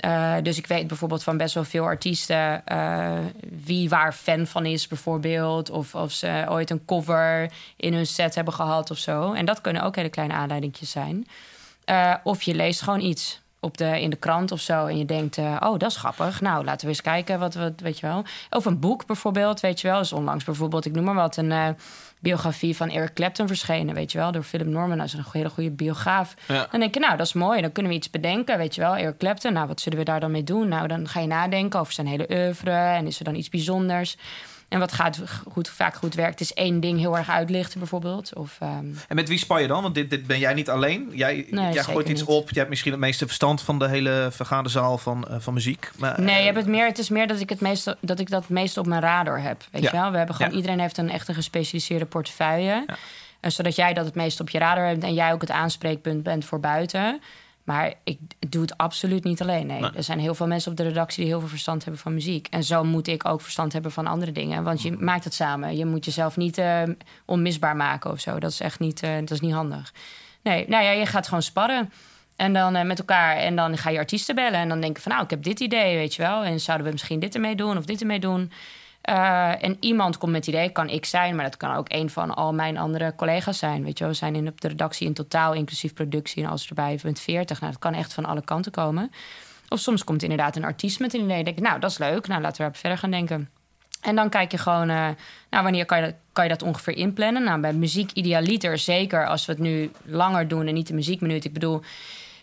Eh, dus ik weet bijvoorbeeld van best wel veel artiesten eh, wie waar fan van is, bijvoorbeeld. Of of ze ooit een cover in hun set hebben gehad of zo. En dat kunnen ook hele kleine aanleidingjes zijn. Eh, of je leest gewoon iets op de, in de krant of zo. En je denkt, eh, oh, dat is grappig. Nou, laten we eens kijken wat we, weet je wel. Of een boek bijvoorbeeld, weet je wel. Dus onlangs bijvoorbeeld, ik noem maar wat, een eh, biografie van Eric Clapton verschenen, weet je wel. Door Philip Norman, dat is een hele goede biograaf. Ja. Dan denk je, nou, dat is mooi. Dan kunnen we iets bedenken, weet je wel. Eric Clapton, nou, wat zullen we daar dan mee doen? Nou, dan ga je nadenken over zijn hele oeuvre. En is er dan iets bijzonders? En wat gaat goed, vaak goed werkt, is één ding heel erg uitlichten, bijvoorbeeld. Of, ehm, En met wie spar je dan? Want dit, dit ben jij niet alleen. Jij, jij gooit iets niet. op. Je hebt misschien het meeste verstand van de hele vergaande zaal van, eh, van muziek. Maar, Nee, eh, je hebt het, meer, het is meer dat ik, het meeste, dat ik dat meest op mijn radar heb. Weet Ja. je wel? We hebben gewoon, Ja. Iedereen heeft een echt een gespecialiseerde portefeuille. Ja. En zodat jij dat het meest op je radar hebt en jij ook het aanspreekpunt bent voor buiten. Maar ik doe het absoluut niet alleen. Nee. Nee. Er zijn heel veel mensen op de redactie die heel veel verstand hebben van muziek. En zo moet ik ook verstand hebben van andere dingen. Want je maakt het samen. Je moet jezelf niet eh, onmisbaar maken of zo. Dat is echt niet, eh, dat is niet handig. Nee, nou ja, je gaat gewoon sparren. En dan eh, met elkaar. En dan ga je artiesten bellen. En dan denk je van, nou, ik heb dit idee, weet je wel. En zouden we misschien dit ermee doen of dit ermee doen? Eh, en iemand komt met het idee, kan ik zijn, maar dat kan ook een van al mijn andere collega's zijn. Weet je, we zijn in op de redactie in totaal, inclusief productie en alles erbij, met 40. Nou, dat kan echt van alle kanten komen. Of soms komt inderdaad een artiest met een idee. Denk ik, nou, dat is leuk. Nou, laten we erop verder gaan denken. En dan kijk je gewoon, eh, nou, wanneer kan je, dat, kan je dat ongeveer inplannen? Nou, bij muziek idealiter, zeker als we het nu langer doen en niet de muziekminuut. Ik bedoel,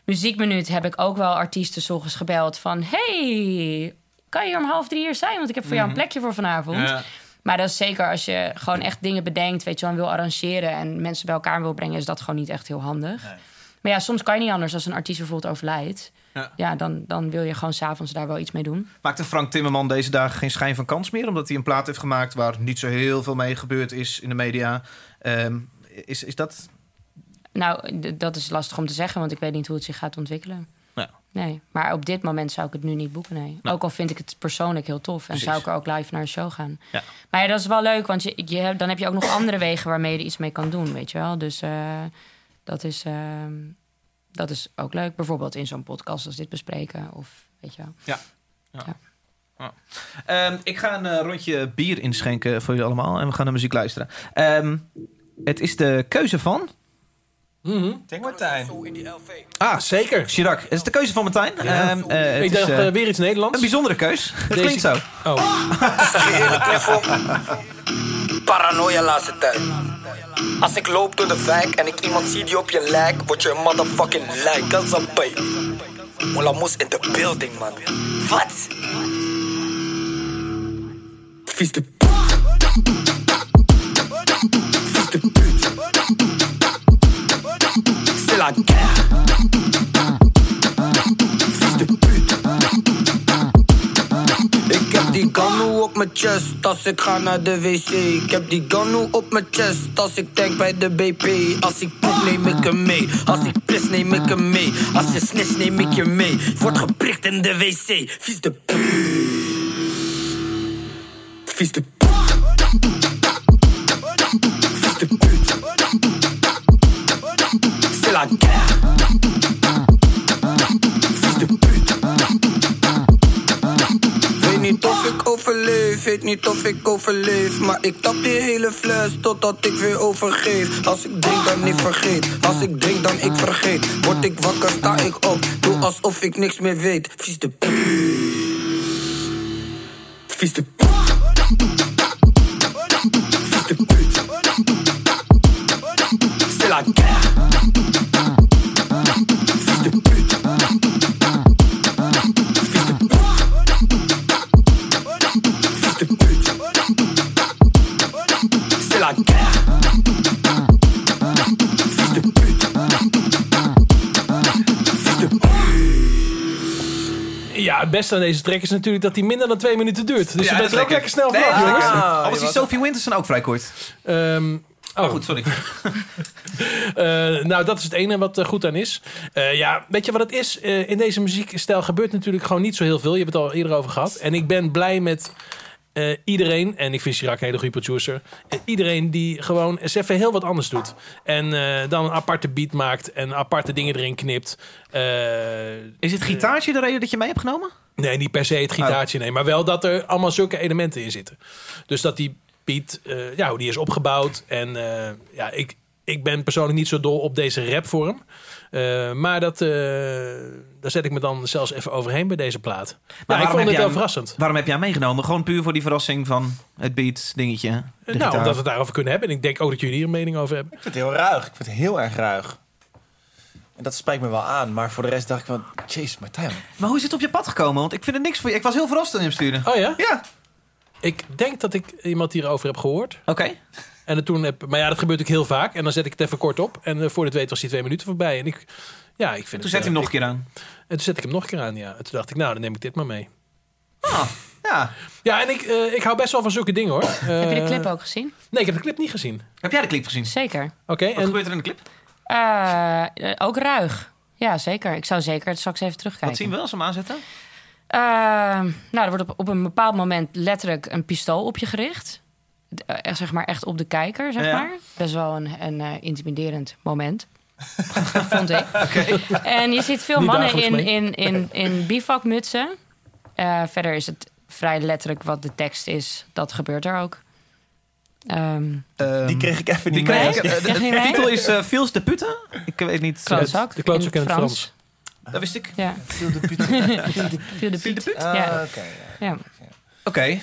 muziekminuut heb ik ook wel artiesten 's ochtends gebeld van... hey, kan je hier om half drie hier zijn? Want ik heb voor jou een plekje voor vanavond. Ja. Maar dat is zeker als je gewoon echt dingen bedenkt, weet je wel, en wil arrangeren en mensen bij elkaar wil brengen, is dat gewoon niet echt heel handig. Maar ja, soms kan je niet anders als een artiest bijvoorbeeld overlijdt. Ja. Ja, dan, dan wil je gewoon s'avonds daar wel iets mee doen. Maakte Frank Timmerman deze dagen geen schijn van kans meer? Omdat hij een plaat heeft gemaakt waar niet zo heel veel mee gebeurd is in de media. Ehm, is, is dat... Nou, dat is lastig om te zeggen, want ik weet niet hoe het zich gaat ontwikkelen. Ja. Nee, maar op dit moment zou ik het nu niet boeken, nee. Ook al vind ik het persoonlijk heel tof. En Precies. zou ik er ook live naar een show gaan. Ja. Maar ja, dat is wel leuk, want je, dan heb je ook nog andere wegen waarmee je er iets mee kan doen, weet je wel. Dus eh, dat, is, ehm, dat is ook leuk. Bijvoorbeeld in zo'n podcast als dit bespreken. Of weet je wel. Ehm, ik ga een eh, rondje bier inschenken voor jullie allemaal. En we gaan naar muziek luisteren. Ehm, het is de keuze van... Denk Martijn. Ah, zeker. Chirac. Het is de keuze van Martijn. Ja. Ehm, eh, het Ik is, dacht eh, eh, weer iets Nederlands. een bijzondere keus. Het Deze- klinkt zo. Oh. Cliffo? Paranoia laatste tijd. Als ik loop door de wijk en ik iemand zie die op je lijk, word je een motherfucking lijk als een bij. Moela moes in de building, man. Wat? Vies de. Vies de put. Ik heb die ganu op mijn chest als ik ga naar de wc. Ik heb die ganu op mijn chest als ik tank bij de BP. Als ik poep neem ik hem mee. Als ik pis neem ik hem mee. Als je snitch neem ik je mee. Word geprikt in de wc. Vies de poep. Vies de. C'est la guerre. Weet niet of ik overleef, weet niet of ik overleef. Maar ik tap die hele fles totdat ik weer overgeef. Als ik drink dan ik vergeet, als ik drink dan ik vergeet. Word ik wakker, sta ik op, doe alsof ik niks meer weet. Vies de poep. Vies de poep. Vies. Het beste aan deze track is natuurlijk dat hij minder dan twee minuten duurt. Dus je bent er ook lekker snel Nee, vanaf, jongens. Ah, Al was je die was- Sophie Winterson ook vrij kort. Ehm, Oh, oh, goed, sorry. *laughs* *laughs* Eh, nou, dat is het ene wat er goed aan is. Eh, ja, weet je wat het is? Eh, in deze muziekstijl gebeurt natuurlijk gewoon niet zo heel veel. Je hebt het al eerder over gehad. En ik ben blij met eh, iedereen, en ik vind Chirac een hele goede producer. eh, iedereen die gewoon eens even heel wat anders doet. En eh, dan een aparte beat maakt en aparte dingen erin knipt. Is het gitaartje de reden dat je mee hebt genomen? Nee, niet per se het gitaartje, nee. Maar wel dat er allemaal zulke elementen in zitten. Dus dat die beat, ja, hoe die is opgebouwd. En ja, ik, ik ben persoonlijk niet zo dol op deze rapvorm. Eh, maar dat, eh, daar zet ik me dan zelfs even overheen bij deze plaat. Maar ik waarom vond het wel hem- verrassend. Waarom heb jij meegenomen? Gewoon puur voor die verrassing van het beat dingetje. de nou, gitaar. omdat we het daarover kunnen hebben. En ik denk ook dat jullie hier een mening over hebben. Ik vind het heel ruig. Ik vind het heel erg ruig. En dat spreekt me wel aan. Maar voor de rest dacht ik van... Jeez, Martijn. Maar hoe is het op je pad gekomen? Want ik vind het niks voor je. Ik was heel verrast toen je hem stuurde. Oh ja? Ja, Ik denk dat ik iemand hierover heb gehoord. oké. En het toen heb, maar ja, dat gebeurt ook heel vaak. En dan zet ik het even kort op. En eh, voor het weet was die twee minuten voorbij. En ik, ja, ik vind Toen het, zet hij hem eh, nog een keer aan. En toen zet ik hem nog een keer aan, ja. En toen dacht ik, nou, dan neem ik dit maar mee. Ah, ja. Ja, en ik, eh, ik hou best wel van zulke dingen, hoor. Heb je de clip ook gezien? Nee, ik heb de clip niet gezien. Heb jij de clip gezien? Zeker. Oké, Wat en gebeurt er in de clip? Ook ruig. Ja, zeker. Ik zou zeker straks even terugkijken. Wat zien we als we hem aanzetten? Nou, er wordt op, op een bepaald moment letterlijk een pistool op je gericht. Echt, zeg maar echt op de kijker, zeg Ja. maar. Best wel een, een eh, intimiderend moment. *laughs* Vond ik. En je ziet veel Niet mannen in, mee. in, in, in bivakmutsen. Eh, verder is het vrij letterlijk wat de tekst is. Dat gebeurt er ook. Ehm Die kreeg ik even Die niet kreeg mee. ik. eh, de, titel is Fiels de Putten. Ik weet niet. klootzak. de klootzak in het Frans. Dat wist ik. Ja. Viel de put. Viel *laughs* de. Ah, Ja. oké,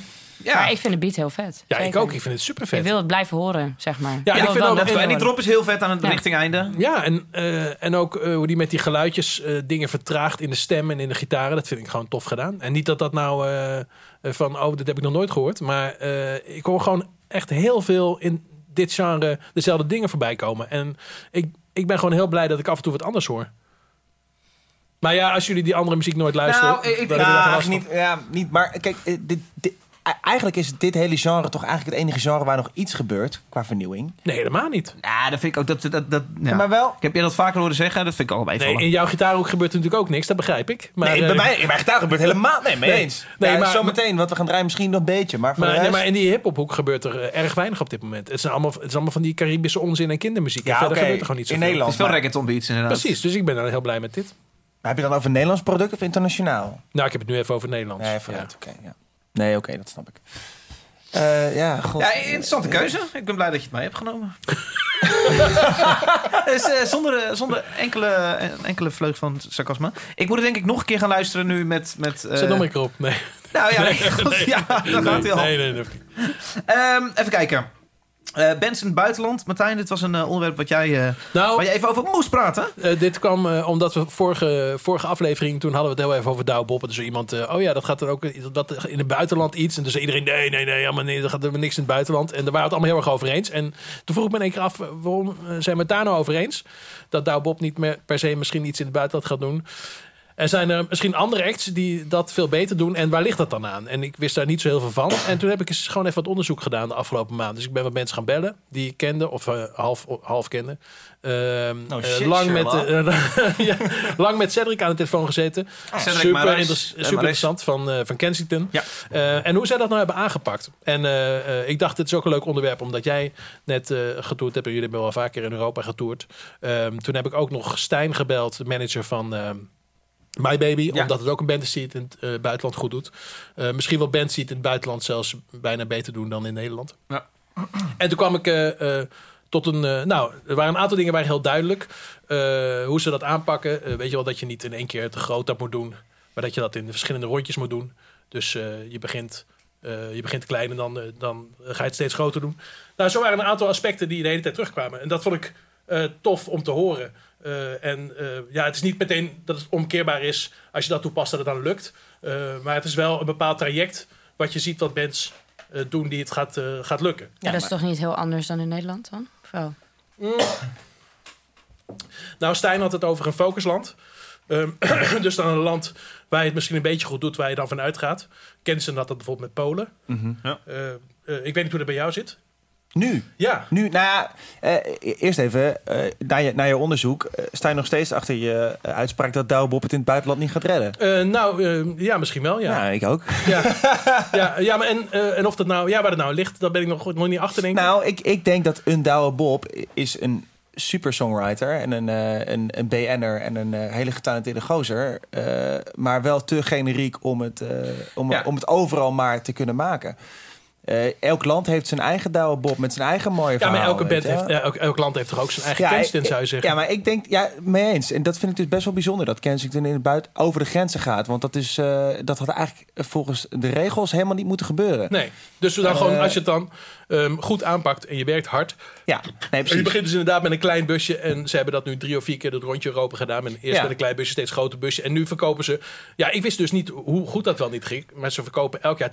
ja. Maar ik vind de beat heel vet. ja, ik ook. Ik vind het super Ik vet. wil het blijven horen, zeg maar. Ja, wil ik vind ook- en die drop is heel vet aan het Ja. richting einde. Ja, en, eh, en ook eh, hoe die met die geluidjes eh, dingen vertraagt in de stem en in de gitaren. Dat vind ik gewoon tof gedaan. En niet dat dat nou van, oh, dat heb ik nog nooit gehoord. Maar eh, ik hoor gewoon echt heel veel in dit genre dezelfde dingen voorbij komen. En ik, ik ben gewoon heel blij dat ik af en toe wat anders hoor. Maar ja, als jullie die andere muziek nooit luisteren... Nou, ik- ik- dan je niet, ja, niet. Maar kijk, dit, dit- eigenlijk is dit hele genre toch eigenlijk het enige genre waar nog iets gebeurt qua vernieuwing. Nee, helemaal niet. Ja, dat vind ik ook... Dat, dat, dat, ja. Maar wel. Ik heb je dat vaker horen zeggen. Dat vind ik ook wel Nee, in jouw gitaarhoek gebeurt er natuurlijk ook niks, dat begrijp ik. Maar, nee, eh, bij mij, in mijn gitaar gebeurt helemaal. Nee, mee Nee. eens. Nee, Nee, maar- zometeen, want we gaan draaien misschien nog een beetje. Maar Maar, nee, maar in die hip-hophoek gebeurt er eh, erg weinig op dit moment. Het, zijn allemaal, het is allemaal van die Caribische onzin en kindermuziek. En Ja, verder oké, gebeurt er gewoon niet in zoveel. Het Nederland. is veel maar- reggaeton beats inderdaad. Precies, dus ik ben dan heel blij met dit. Maar heb je dan over een Nederlands product of internationaal? Nou, ik heb het nu even over Nederlands. Nee, Ja. vooruit. Oké, ja. Nee, oké, dat snap ik. Eh, ja, god. Ja, interessante keuze. Ik ben blij dat je het mee hebt genomen. *laughs* dus, eh, zonder, eh, zonder enkele, enkele vleug van sarcasme. Ik moet het denk ik nog een keer gaan luisteren nu met... met eh, Zet nog een keer op. Nee, Nou ja, *laughs* *laughs* nee, Nee, nee. ja daar gaat hij al. nee, nee, nee. Ehm, even kijken. In het buitenland. Martijn, dit was een eh, onderwerp wat jij, Nou, waar je even over moest praten. Dit kwam omdat we vorige, vorige aflevering, toen hadden we het heel even over Douwe Bob. En dus iemand, oh ja, dat gaat er ook dat, in het buitenland iets. En toen zei iedereen, nee, nee, nee, allemaal nee, er gaat er niks in het buitenland. En daar waren we het allemaal heel erg over eens. En toen vroeg ik me in één keer af, waarom zijn we het daar nou over eens? Dat Douwe Bob niet meer per se misschien iets in het buitenland gaat doen. En zijn er misschien andere acts die dat veel beter doen? En waar ligt dat dan aan? En ik wist daar niet zo heel veel van. En toen heb ik eens gewoon even wat onderzoek gedaan de afgelopen maand. Dus ik ben wat mensen gaan bellen die ik kende, of eh, half, half kende. Ehm, Oh, eh, lang, met, eh, *laughs* ja, lang met Cedric aan de telefoon gezeten. Cedric super Marais. inter- super Marais. interessant van, van Kensington. Ja. En hoe zij dat nou hebben aangepakt. En ik dacht, dit is ook een leuk onderwerp, omdat jij net getoerd hebt. En jullie hebben wel vaker in Europa getoerd. Ehm, toen heb ik ook nog Stijn gebeld, manager van... My Baby, Ja. omdat het ook een band is die het in het eh, buitenland goed doet. Eh, misschien wel bands die het in het buitenland zelfs bijna beter doen dan in Nederland. Ja. En toen kwam ik eh, tot een... nou, er waren een aantal dingen waren heel duidelijk. hoe ze dat aanpakken. Weet je wel, dat je niet in één keer te groot dat moet doen. Maar dat je dat in verschillende rondjes moet doen. Dus je, begint, je begint klein en dan, dan ga je het steeds groter doen. Nou, zo waren een aantal aspecten die de hele tijd terugkwamen. En dat vond ik tof om te horen. Eh, en eh, ja, het is niet meteen dat het omkeerbaar is als je dat toepast dat het dan lukt. Eh, maar het is wel een bepaald traject wat je ziet wat bands eh, doen die het gaat, eh, gaat lukken. Ja, dat is toch niet heel anders dan in Nederland dan? Wel? Nou, Stijn had het over een focusland. Ehm, *clears throat* dus dan een land waar je het misschien een beetje goed doet, waar je dan van uitgaat. Kensen had dat bijvoorbeeld met Polen. Mhm. Ik weet niet hoe dat bij jou zit. Nu. Ja, Nu, nou ja, eh, e- eerst even, eh, naar, je, naar je onderzoek. eh, sta je nog steeds achter je eh, uitspraak dat Douwe Bob het in het buitenland niet gaat redden? Nou, ja, misschien wel, ja. Ja, ik ook. Ja, *laughs* ja, ja maar en, en of dat nou, ja, waar het nou ligt, daar ben ik nog, nog niet achter, denk ik. Nou, ik, ik denk dat een Douwe Bob is een super songwriter en een, een, een BN'er en een hele getalenteerde gozer. maar wel te generiek om het, om, Ja. om het overal maar te kunnen maken. Eh, elk land heeft zijn eigen Douwe Bob met zijn eigen mooie ja, verhaal. maar elke band heeft, ja, elk, elk land heeft toch ook zijn eigen Ja, Kensington, zou je zeggen. Ja, maar ik denk, ja, mee eens. En dat vind ik dus best wel bijzonder dat Kensington in het buiten over de grenzen gaat. Want dat, is, eh, dat had eigenlijk volgens de regels helemaal niet moeten gebeuren. Nee, dus dan Eh, gewoon, als je het dan ehm, goed aanpakt en je werkt hard. Ja, nee, En je precies. begint dus inderdaad met een klein busje. En ze hebben dat nu drie of vier keer het rondje Europa gedaan. Met eerst Ja. met een klein busje, steeds groter busje. En nu verkopen ze... Ja, ik wist dus niet hoe goed dat wel niet ging. Maar ze verkopen elk jaar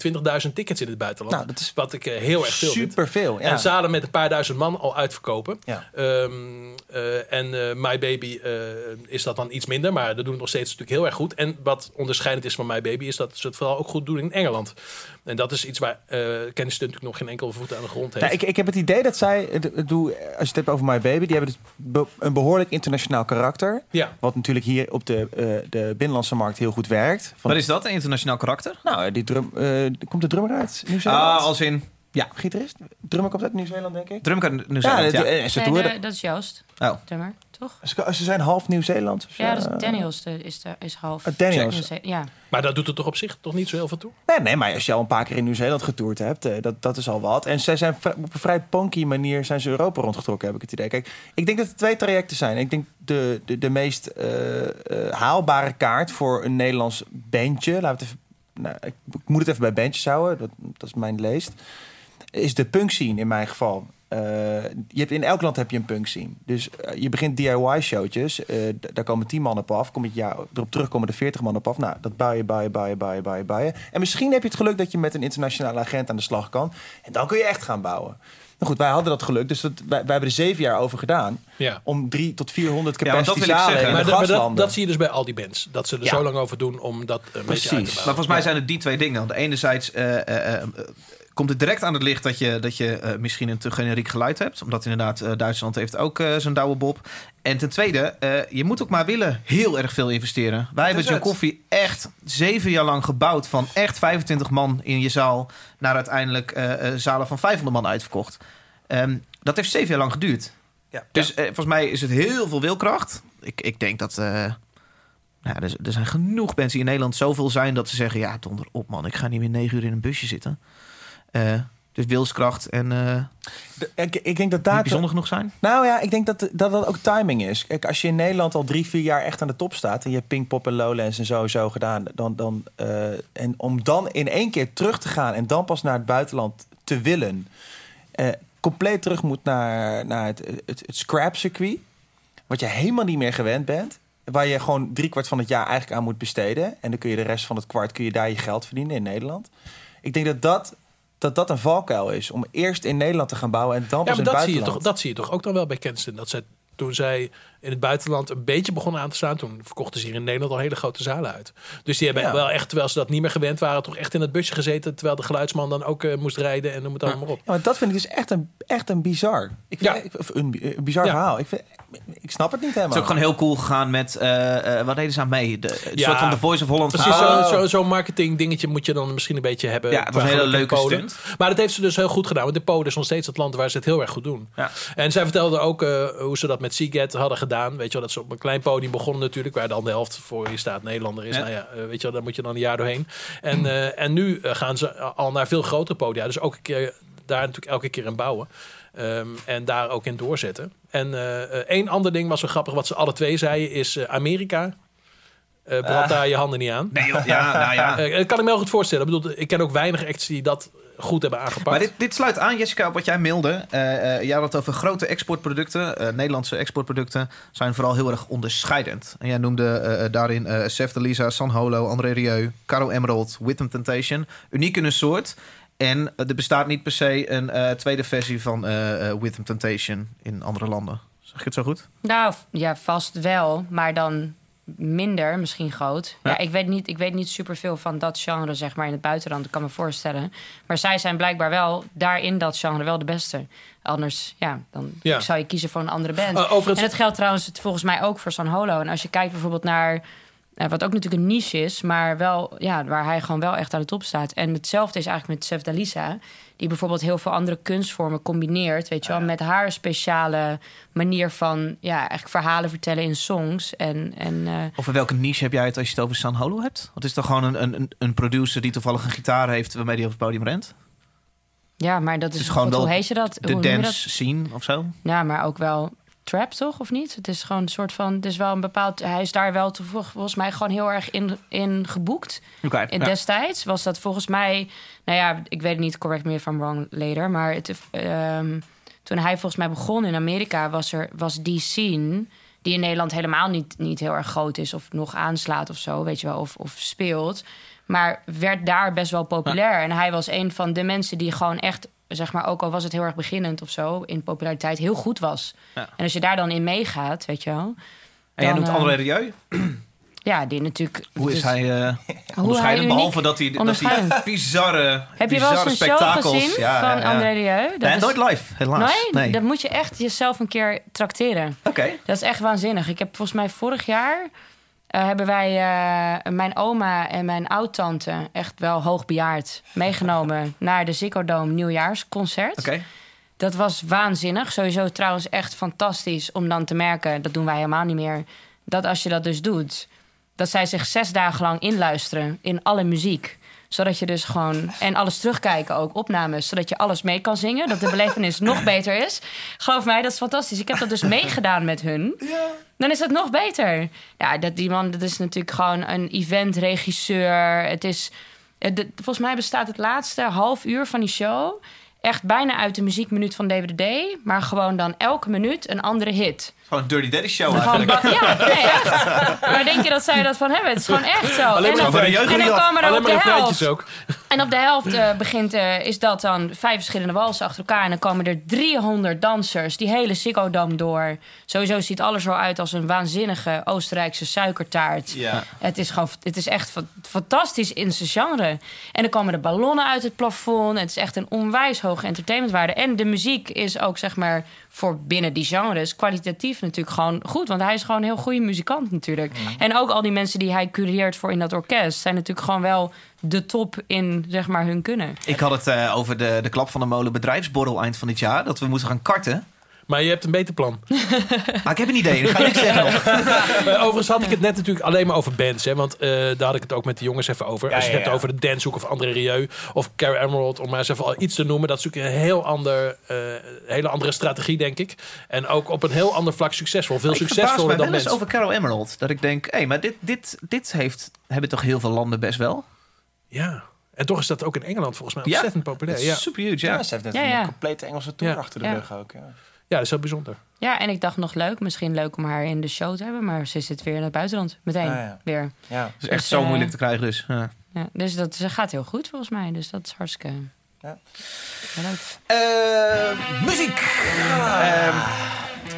20.000 tickets in het buitenland. Nou, dat is wat ik eh, heel erg veel. Superveel, ja. En zalen met een paar duizend man al uitverkopen. Ja. Ehm, eh, en eh, My Baby is dat dan iets minder. Maar dat doen het nog steeds natuurlijk heel erg goed. En wat onderscheidend is van My Baby... is dat ze het vooral ook goed doen in Engeland. En dat is iets waar eh Kensington natuurlijk nog geen enkele voet aan de grond heeft. Nou, ik, ik heb het idee dat zij, het doe, als je het hebt over My Baby, die hebben dus be- een behoorlijk internationaal karakter. Ja. Wat natuurlijk hier op de, eh, de binnenlandse markt heel goed werkt. Van, Wat is dat, een internationaal karakter? nou, die drum, eh, komt de drummer uit Nieuw-Zeeland? Ah, als in... Ja, gitarist. Drummer komt uit Nieuw-Zeeland, denk ik. Drum uit Ja, Nieuw-Zeeland, de- ja. eh, Nee, dat is Joost. Oh. Drummer, toch? ze, ze zijn half Nieuw-Zeeland. Ja, dat is Daniels de, is, de, is half. Ah, Daniels. Ja. Maar dat doet er toch op zich toch niet zo heel veel toe? Nee, nee, maar als je al een paar keer in Nieuw-Zeeland getoerd hebt, eh, dat, dat is al wat. En zij zijn op een vrij punky manier zijn ze Europa rondgetrokken, heb ik het idee. Kijk, ik denk dat er twee trajecten zijn. Ik denk de, de, de meest eh, eh, haalbare kaart voor een Nederlands bandje, laten we het even, nou, ik, ik moet het even bij bandjes houden, dat, dat is mijn leest, is de punk scene in mijn geval. Eh, je hebt, in elk land heb je een punk scene. Dus eh, je begint DIY-showtjes. eh, d- daar komen 10 man op af. Kom je ja, erop terug komen er 40 man op af. Nou, dat bouwen, bouwen, bouwen, bouwen, bouwen, bouwen. En misschien heb je het geluk dat je met een internationale agent aan de slag kan. En dan kun je echt gaan bouwen. Nou goed, wij hadden dat geluk. Dus dat, wij, wij hebben er zeven jaar over gedaan. Ja. Om drie tot 400 Ja, want dat capacity wil ik zalen zeggen. in Maar, de dat, maar dat, dat zie je dus bij al die bands. Dat ze er Ja. zo lang over doen om dat een beetje uit te Precies. bouwen. Maar volgens mij zijn het die twee dingen. Aan de enerzijds eh, eh, eh, komt het direct aan het licht dat je, dat je eh, misschien een te generiek geluid hebt. Omdat inderdaad eh, Duitsland heeft ook eh zijn douwe bob. En ten tweede, je moet ook maar willen heel erg veel investeren. Wij hebben John. Coffee echt zeven jaar lang gebouwd. Van echt 25 man in je zaal naar uiteindelijk zalen van 500 man uitverkocht. Ehm, dat heeft zeven jaar lang geduurd. Ja. Dus volgens mij is het heel veel wilkracht. Ik, ik denk dat... nou, er, er zijn genoeg mensen die in Nederland zoveel zijn dat ze zeggen: Ja, donder op, man, ik ga niet meer negen uur in een busje zitten. Eh, dus wilskracht en eh De- ik, ik denk dat daar... bijzonder genoeg zijn. Nou ja, ik denk dat dat, dat ook timing is. Kijk, als je in Nederland al drie, vier jaar echt aan de top staat... en je hebt Pinkpop en Lowlands en sowieso gedaan... Dan, dan, eh, en om dan in één keer terug te gaan... en dan pas naar het buitenland te willen... compleet terug moet naar, naar het, het, het scrap-circuit... wat je helemaal niet meer gewend bent... waar je gewoon driekwart van het jaar eigenlijk aan moet besteden... en dan kun je de rest van het kwart kun je daar je geld verdienen in Nederland. Ik denk dat dat... Dat dat een valkuil is om eerst in Nederland te gaan bouwen en dan Ja, pas maar in het dat zie, je toch, dat zie je toch ook dan wel bij Kensington. Dat zij, toen zij in het buitenland een beetje begonnen aan te staan... toen verkochten ze hier in Nederland al hele grote zalen uit. Dus die hebben Ja. wel echt, terwijl ze dat niet meer gewend waren... toch echt in het busje gezeten... terwijl de geluidsman dan ook eh, moest rijden en noem het allemaal maar op. Ja, maar dat vind ik dus echt een, echt een bizar. Ik vind, Ja. ik- of een, een bizar Ja. verhaal. Ik, vind, ik snap het niet Het helemaal. is ook gewoon heel cool gegaan met. eh, eh, wat deden ze aan mee? De, een Ja. soort van The Voice of Holland. Precies, zo'n zo, zo'n marketing dingetje moet je dan misschien een beetje hebben. Ja, het was een hele leuke stunt. Maar dat heeft ze dus heel goed gedaan. Want de Polen is nog steeds het land waar ze het heel erg goed doen. Ja. En zij vertelde ook eh, hoe ze dat met Seagate hadden gedaan. Weet je wel, dat ze op een klein podium begonnen natuurlijk. Waar dan de helft voor je staat Nederlander is. Ja. Nou ja, weet je wel, daar moet je dan een jaar doorheen. En, eh, en nu gaan ze al naar veel grotere podia. Dus ook een keer, daar natuurlijk elke keer in bouwen. Ehm, en daar ook in doorzetten. En eh, eh, één ander ding was zo grappig, wat ze alle twee zeiden, is eh, Amerika. eh brand daar je handen niet aan. Nee, joh, ja, *laughs* nou ja. Dat kan ik me heel goed voorstellen. Ik, bedoel, ik ken ook weinig acts die dat goed hebben aangepakt. Maar dit, dit sluit aan, Jessica, op wat jij mailde. Jij had het over grote exportproducten. Nederlandse exportproducten zijn vooral heel erg onderscheidend. En jij noemde daarin eh Sef de Lisa, San Holo, André Rieu, Caro Emerald, Witham Temptation. Uniek in een soort. En er bestaat niet per se een eh, tweede versie van eh eh, Witham Temptation in andere landen. Zeg je het zo goed? Nou, ja, vast wel, maar dan minder, misschien groot. Ja, Ja. ik weet niet, ik weet niet superveel van dat genre, zeg maar, in het buitenland. Ik kan me voorstellen. Maar zij zijn blijkbaar wel daarin dat genre wel de beste. Anders, ja, dan Ja. zou je kiezen voor een andere band. Eh, En dat geldt trouwens volgens mij ook voor San Holo. En als je kijkt bijvoorbeeld naar... wat ook natuurlijk een niche is, maar wel, ja, waar hij gewoon wel echt aan de top staat. En hetzelfde is eigenlijk met Sef Dalisa, die bijvoorbeeld heel veel andere kunstvormen combineert, weet je wel, met haar speciale manier van, ja, eigenlijk verhalen vertellen in songs. En, en eh, Over welke niche heb jij het als je het over San Holo hebt? Wat is toch gewoon een, een, een producer die toevallig een gitaar heeft waarmee hij over het podium rent? ja, maar dat is, is gewoon God, wel hoe heet je dat? De hoe dance scene of zo? dat? Ja, maar ook wel trap, toch? Of niet? Het is gewoon een soort van, het is wel een bepaald, hij is daar wel volgens mij gewoon heel erg in, in geboekt. Oké. En destijds was dat volgens mij, nou ja, ik weet het niet, correct me if I'm wrong later, maar het, ehm, toen hij volgens mij begon in Amerika, was er was die scene die in Nederland helemaal niet, niet heel erg groot is of nog aanslaat of zo, weet je wel, of, of speelt, maar werd daar best wel populair. En hij was een van de mensen die gewoon echt, zeg maar, ook al was het heel erg beginnend of zo, in populariteit heel goed was. Ja. En als je daar dan in meegaat, weet je wel, En jij noemt eh, André Rieu. ja, die natuurlijk. Hoe is dus- hij hij onderscheidend? Behalve dat hij, dat hij *laughs* bizarre, Heb je wel bizarre eens spektakels... gezien Ja, van ja. André Rieu? Dat Nee, is- nooit live, helaas. Nee, dat moet je echt jezelf een keer trakteren. Oké. Dat is echt waanzinnig. Ik heb volgens mij vorig jaar... eh, hebben wij eh, mijn oma en mijn oud-tante... echt wel hoogbejaard meegenomen... *laughs* naar de Ziggo Dome nieuwjaarsconcert. Oké. Dat was waanzinnig. Sowieso trouwens echt fantastisch om dan te merken... dat doen wij helemaal niet meer... dat als je dat dus doet... dat zij zich zes dagen lang inluisteren in alle muziek zodat je dus gewoon... En alles terugkijken ook, opnames. Zodat je alles mee kan zingen. Dat de belevenis nog beter is. Geloof mij, dat is fantastisch. Ik heb dat dus meegedaan met hun. Dan is het nog beter. Ja, dat, die man, dat is natuurlijk gewoon een eventregisseur. Het is... het- volgens mij bestaat het laatste half uur van die show... echt bijna uit de muziekminuut van DWD. Maar gewoon dan elke minuut een andere hit. Gewoon een Dirty Daddy show Gewoon eigenlijk. ja, *laughs* nee, echt. Maar denk je dat zij dat van hebben? Het is gewoon echt zo. Alleen en maar dan, en dan komen er maar de helft. ook. En op de helft eh, begint, eh, is dat dan vijf verschillende walsen achter elkaar. En dan komen er 300 dansers die hele Ziggo Dome door. Sowieso ziet alles er uit als een waanzinnige Oostenrijkse suikertaart. Ja. Het is, gewoon, het is echt fa- fantastisch in zijn genre. En dan komen de ballonnen uit het plafond. Het is echt een onwijs hoge entertainmentwaarde. En de muziek is ook, zeg maar, voor binnen die genres... kwalitatief natuurlijk gewoon goed. Want hij is gewoon een heel goede muzikant natuurlijk. En ook al die mensen die hij cureert voor in dat orkest... zijn natuurlijk gewoon wel de top in, zeg maar, hun kunnen. Ik had het eh, over de, de klap van de molen bedrijfsborrel eind van dit jaar. Dat we moeten gaan karten. Maar je hebt een beter plan. Maar *laughs* ik heb een idee. Ik ga niks zeggen nog. *laughs* Overigens had ik het net natuurlijk alleen maar over bands. Hè, want eh, daar had ik het ook met de jongens even over. Ja, Als je ja, het hebt ja. over de Dancehoek of André Rieu of Carrie Emerald... om maar eens even al iets te noemen. Dat is natuurlijk een heel ander, eh, hele andere strategie, denk ik. En ook op een heel ander vlak succesvol. Veel ik succesvoller dan wel eens bands. over Carol Emerald. Dat ik denk, hé, maar dit, dit, dit heeft, hebben toch heel veel landen best wel? Ja. En toch is dat ook in Engeland volgens mij Ja. ontzettend populair. Ja, Super huge, Ja, ja. ze heeft net Ja, ja. een complete Engelse tour Ja. achter de Ja. rug ook. Ja. ja dat is heel bijzonder. Ja, en ik dacht nog leuk, misschien leuk om haar in de show te hebben... maar ze zit weer in het buitenland, meteen Ah, ja. weer. Ja. Het is echt Dus, zo eh, moeilijk te krijgen dus. Ja. Ja, dus dat ze gaat heel goed volgens mij. Dus dat is hartstikke Ja. heel leuk. Eh, muziek.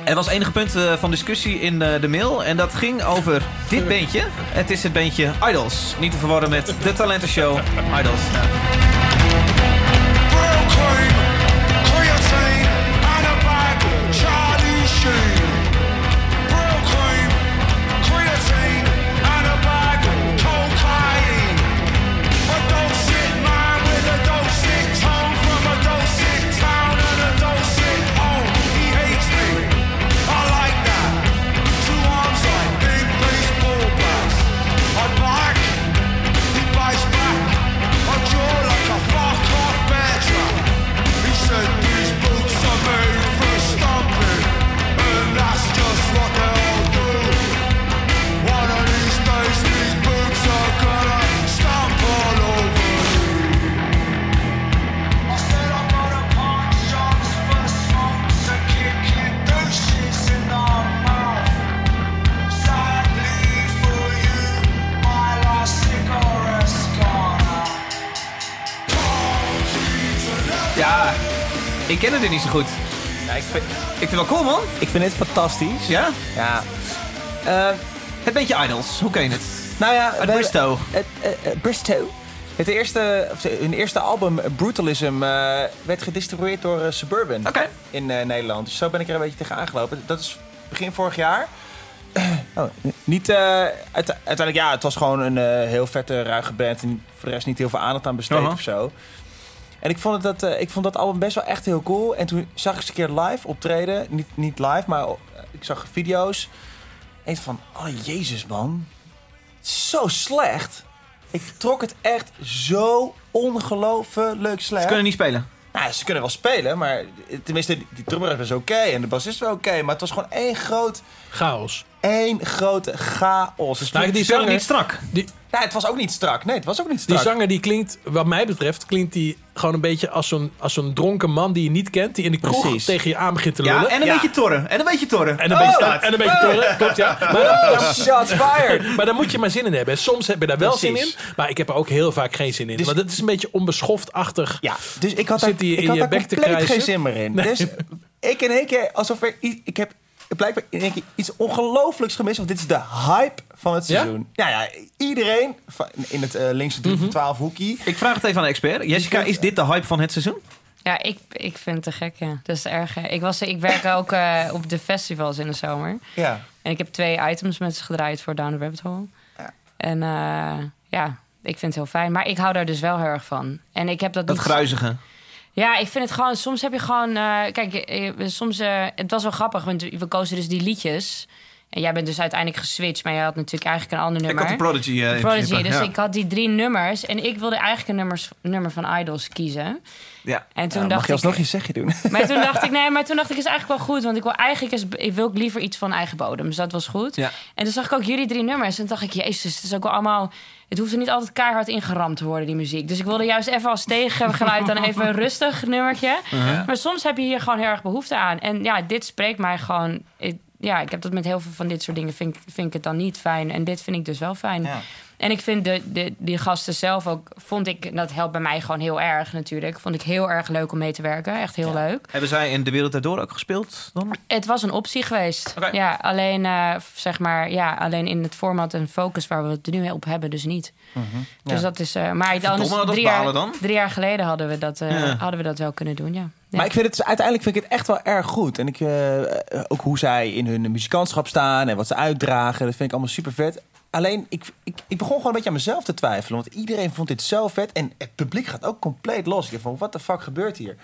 Er was enige punt eh, van discussie in eh, de mail. En dat ging over dit beentje. Het is het beentje Idols. Niet te verwarren met de talentenshow Idols. Niet zo goed. Ja, ik, vind, Ik vind het wel cool, man. ik vind het fantastisch. Ja? Ja. Eh, Het beetje Idols. Hoe ken je het? nou ja, Uit we- Bristow. Het, eh, eh, Bristow. Het eerste, of de- hun eerste album, eh, Brutalism, eh, werd gedistribueerd door eh, Suburban Oké. in eh, Nederland. Dus zo ben ik er een beetje tegen aangelopen. Dat is begin vorig jaar. *clears throat* Oh, niet, eh, uite- uiteindelijk, ja, het was gewoon een eh, heel vette, ruige band. En voor de rest niet heel veel aandacht aan besteed Aha. of zo. En ik vond, het, dat, eh, ik vond dat album best wel echt heel cool. En toen zag ik ze een keer live optreden. Niet, niet live, maar eh, ik zag video's. En van, oh jezus man. Zo slecht. Ik trok het echt zo ongelooflijk slecht. Ze kunnen niet spelen. Nou, ze kunnen wel spelen, maar tenminste, die, drummer is oké en de bassist is wel oké. maar het was gewoon één groot, Chaos. één grote chaos. Dus Nou, die zanger, niet strak. die, het was ook niet strak. Nee, het was ook niet die strak. zanger die klinkt, wat mij betreft, klinkt die gewoon een beetje als zo'n, als zo'n dronken man die je niet kent. Die in de kroeg Precies. tegen je aan begint te lullen. Ja, en een Ja. beetje torren. En een beetje torren. En een, Oh, beetje, staat. en een beetje torren, klopt ja. Maar, dan- dan- Shots fired! *laughs* maar daar moet je maar zin in hebben. En soms heb je daar wel zin in, maar ik heb er ook heel vaak geen zin in. Dus- Want het is een beetje onbeschoft-achtig. Ja, dus ik had Zit daar, die ik in had je daar bek te compleet geen zin meer in. Nee. Dus ik in één keer, alsof er iets... Ik heb blijkbaar in één keer iets ongelooflijks gemist. Want dit is de hype van het seizoen. Ja, ja, iedereen in het eh, linkse 3 Mhm. van 12 hoekie. Ik vraag het even aan de expert. Jessica, is dit de hype van het seizoen? Ja, ik, ik vind het te gek, ja. Dat is erg. hè. Ik, was, ik werk ook eh, op de festivals in de zomer. Ja. En ik heb twee items met ze gedraaid voor Down the Rabbit Hole. Ja. En eh, ja, ik vind het heel fijn. Maar ik hou daar dus wel heel erg van. En ik heb dat, Dat niet... gruizige. Ja, ik vind het gewoon... Soms heb je gewoon... eh, kijk, eh, soms... eh, het was wel grappig, want we kozen dus die liedjes. En jij bent dus uiteindelijk geswitcht, maar je had natuurlijk eigenlijk een ander Ik nummer. had de Prodigy. eh, Prodigy, principe, dus ja. ik had die drie nummers en ik wilde eigenlijk een nummers, nummer van Idols kiezen. Ja. En toen Ja, mag dacht je alsnog ik, je zegje doen? *laughs* maar toen dacht ik, nee, maar toen dacht ik is eigenlijk wel goed, want ik wil eigenlijk is, ik wil ook liever iets van eigen bodem, dus dat was goed. Ja. En toen zag ik ook jullie drie nummers en toen dacht ik, jezus, het is ook wel allemaal, het hoeft er niet altijd keihard ingeramd te worden die muziek. Dus ik wilde juist even als tegengeluid dan even een rustig nummertje. Uh-huh. Maar soms heb je hier gewoon heel erg behoefte aan. En ja, dit spreekt mij gewoon. ik- ja, ik heb dat met heel veel van dit soort dingen. Vind, vind ik het dan niet fijn. En dit vind ik dus wel fijn. En ik vind de, de, die gasten zelf ook. Vond ik, dat helpt bij mij gewoon heel erg natuurlijk. Vond ik heel erg leuk om mee te werken. Echt heel leuk. Hebben zij in De Wereld Daardoor ook gespeeld dan? Het was een optie geweest. Ja, alleen, eh, zeg maar, ja, alleen in het format en focus waar we het nu op hebben, dus niet. Dus Ja. dat is. eh, maar dan is drie, jaar, balen dan. drie jaar geleden hadden we dat, eh, Ja. hadden we dat wel kunnen doen. Ja. Ja. Maar ik vind het uiteindelijk vind ik het echt wel erg goed. En ik, ook hoe zij in hun muzikantschap staan en wat ze uitdragen, dat vind ik allemaal super vet. Alleen, ik, ik, ik begon gewoon een beetje aan mezelf te twijfelen. Want iedereen vond dit zo vet. En het publiek gaat ook compleet los. Ik dacht van, wat de fuck gebeurt hier?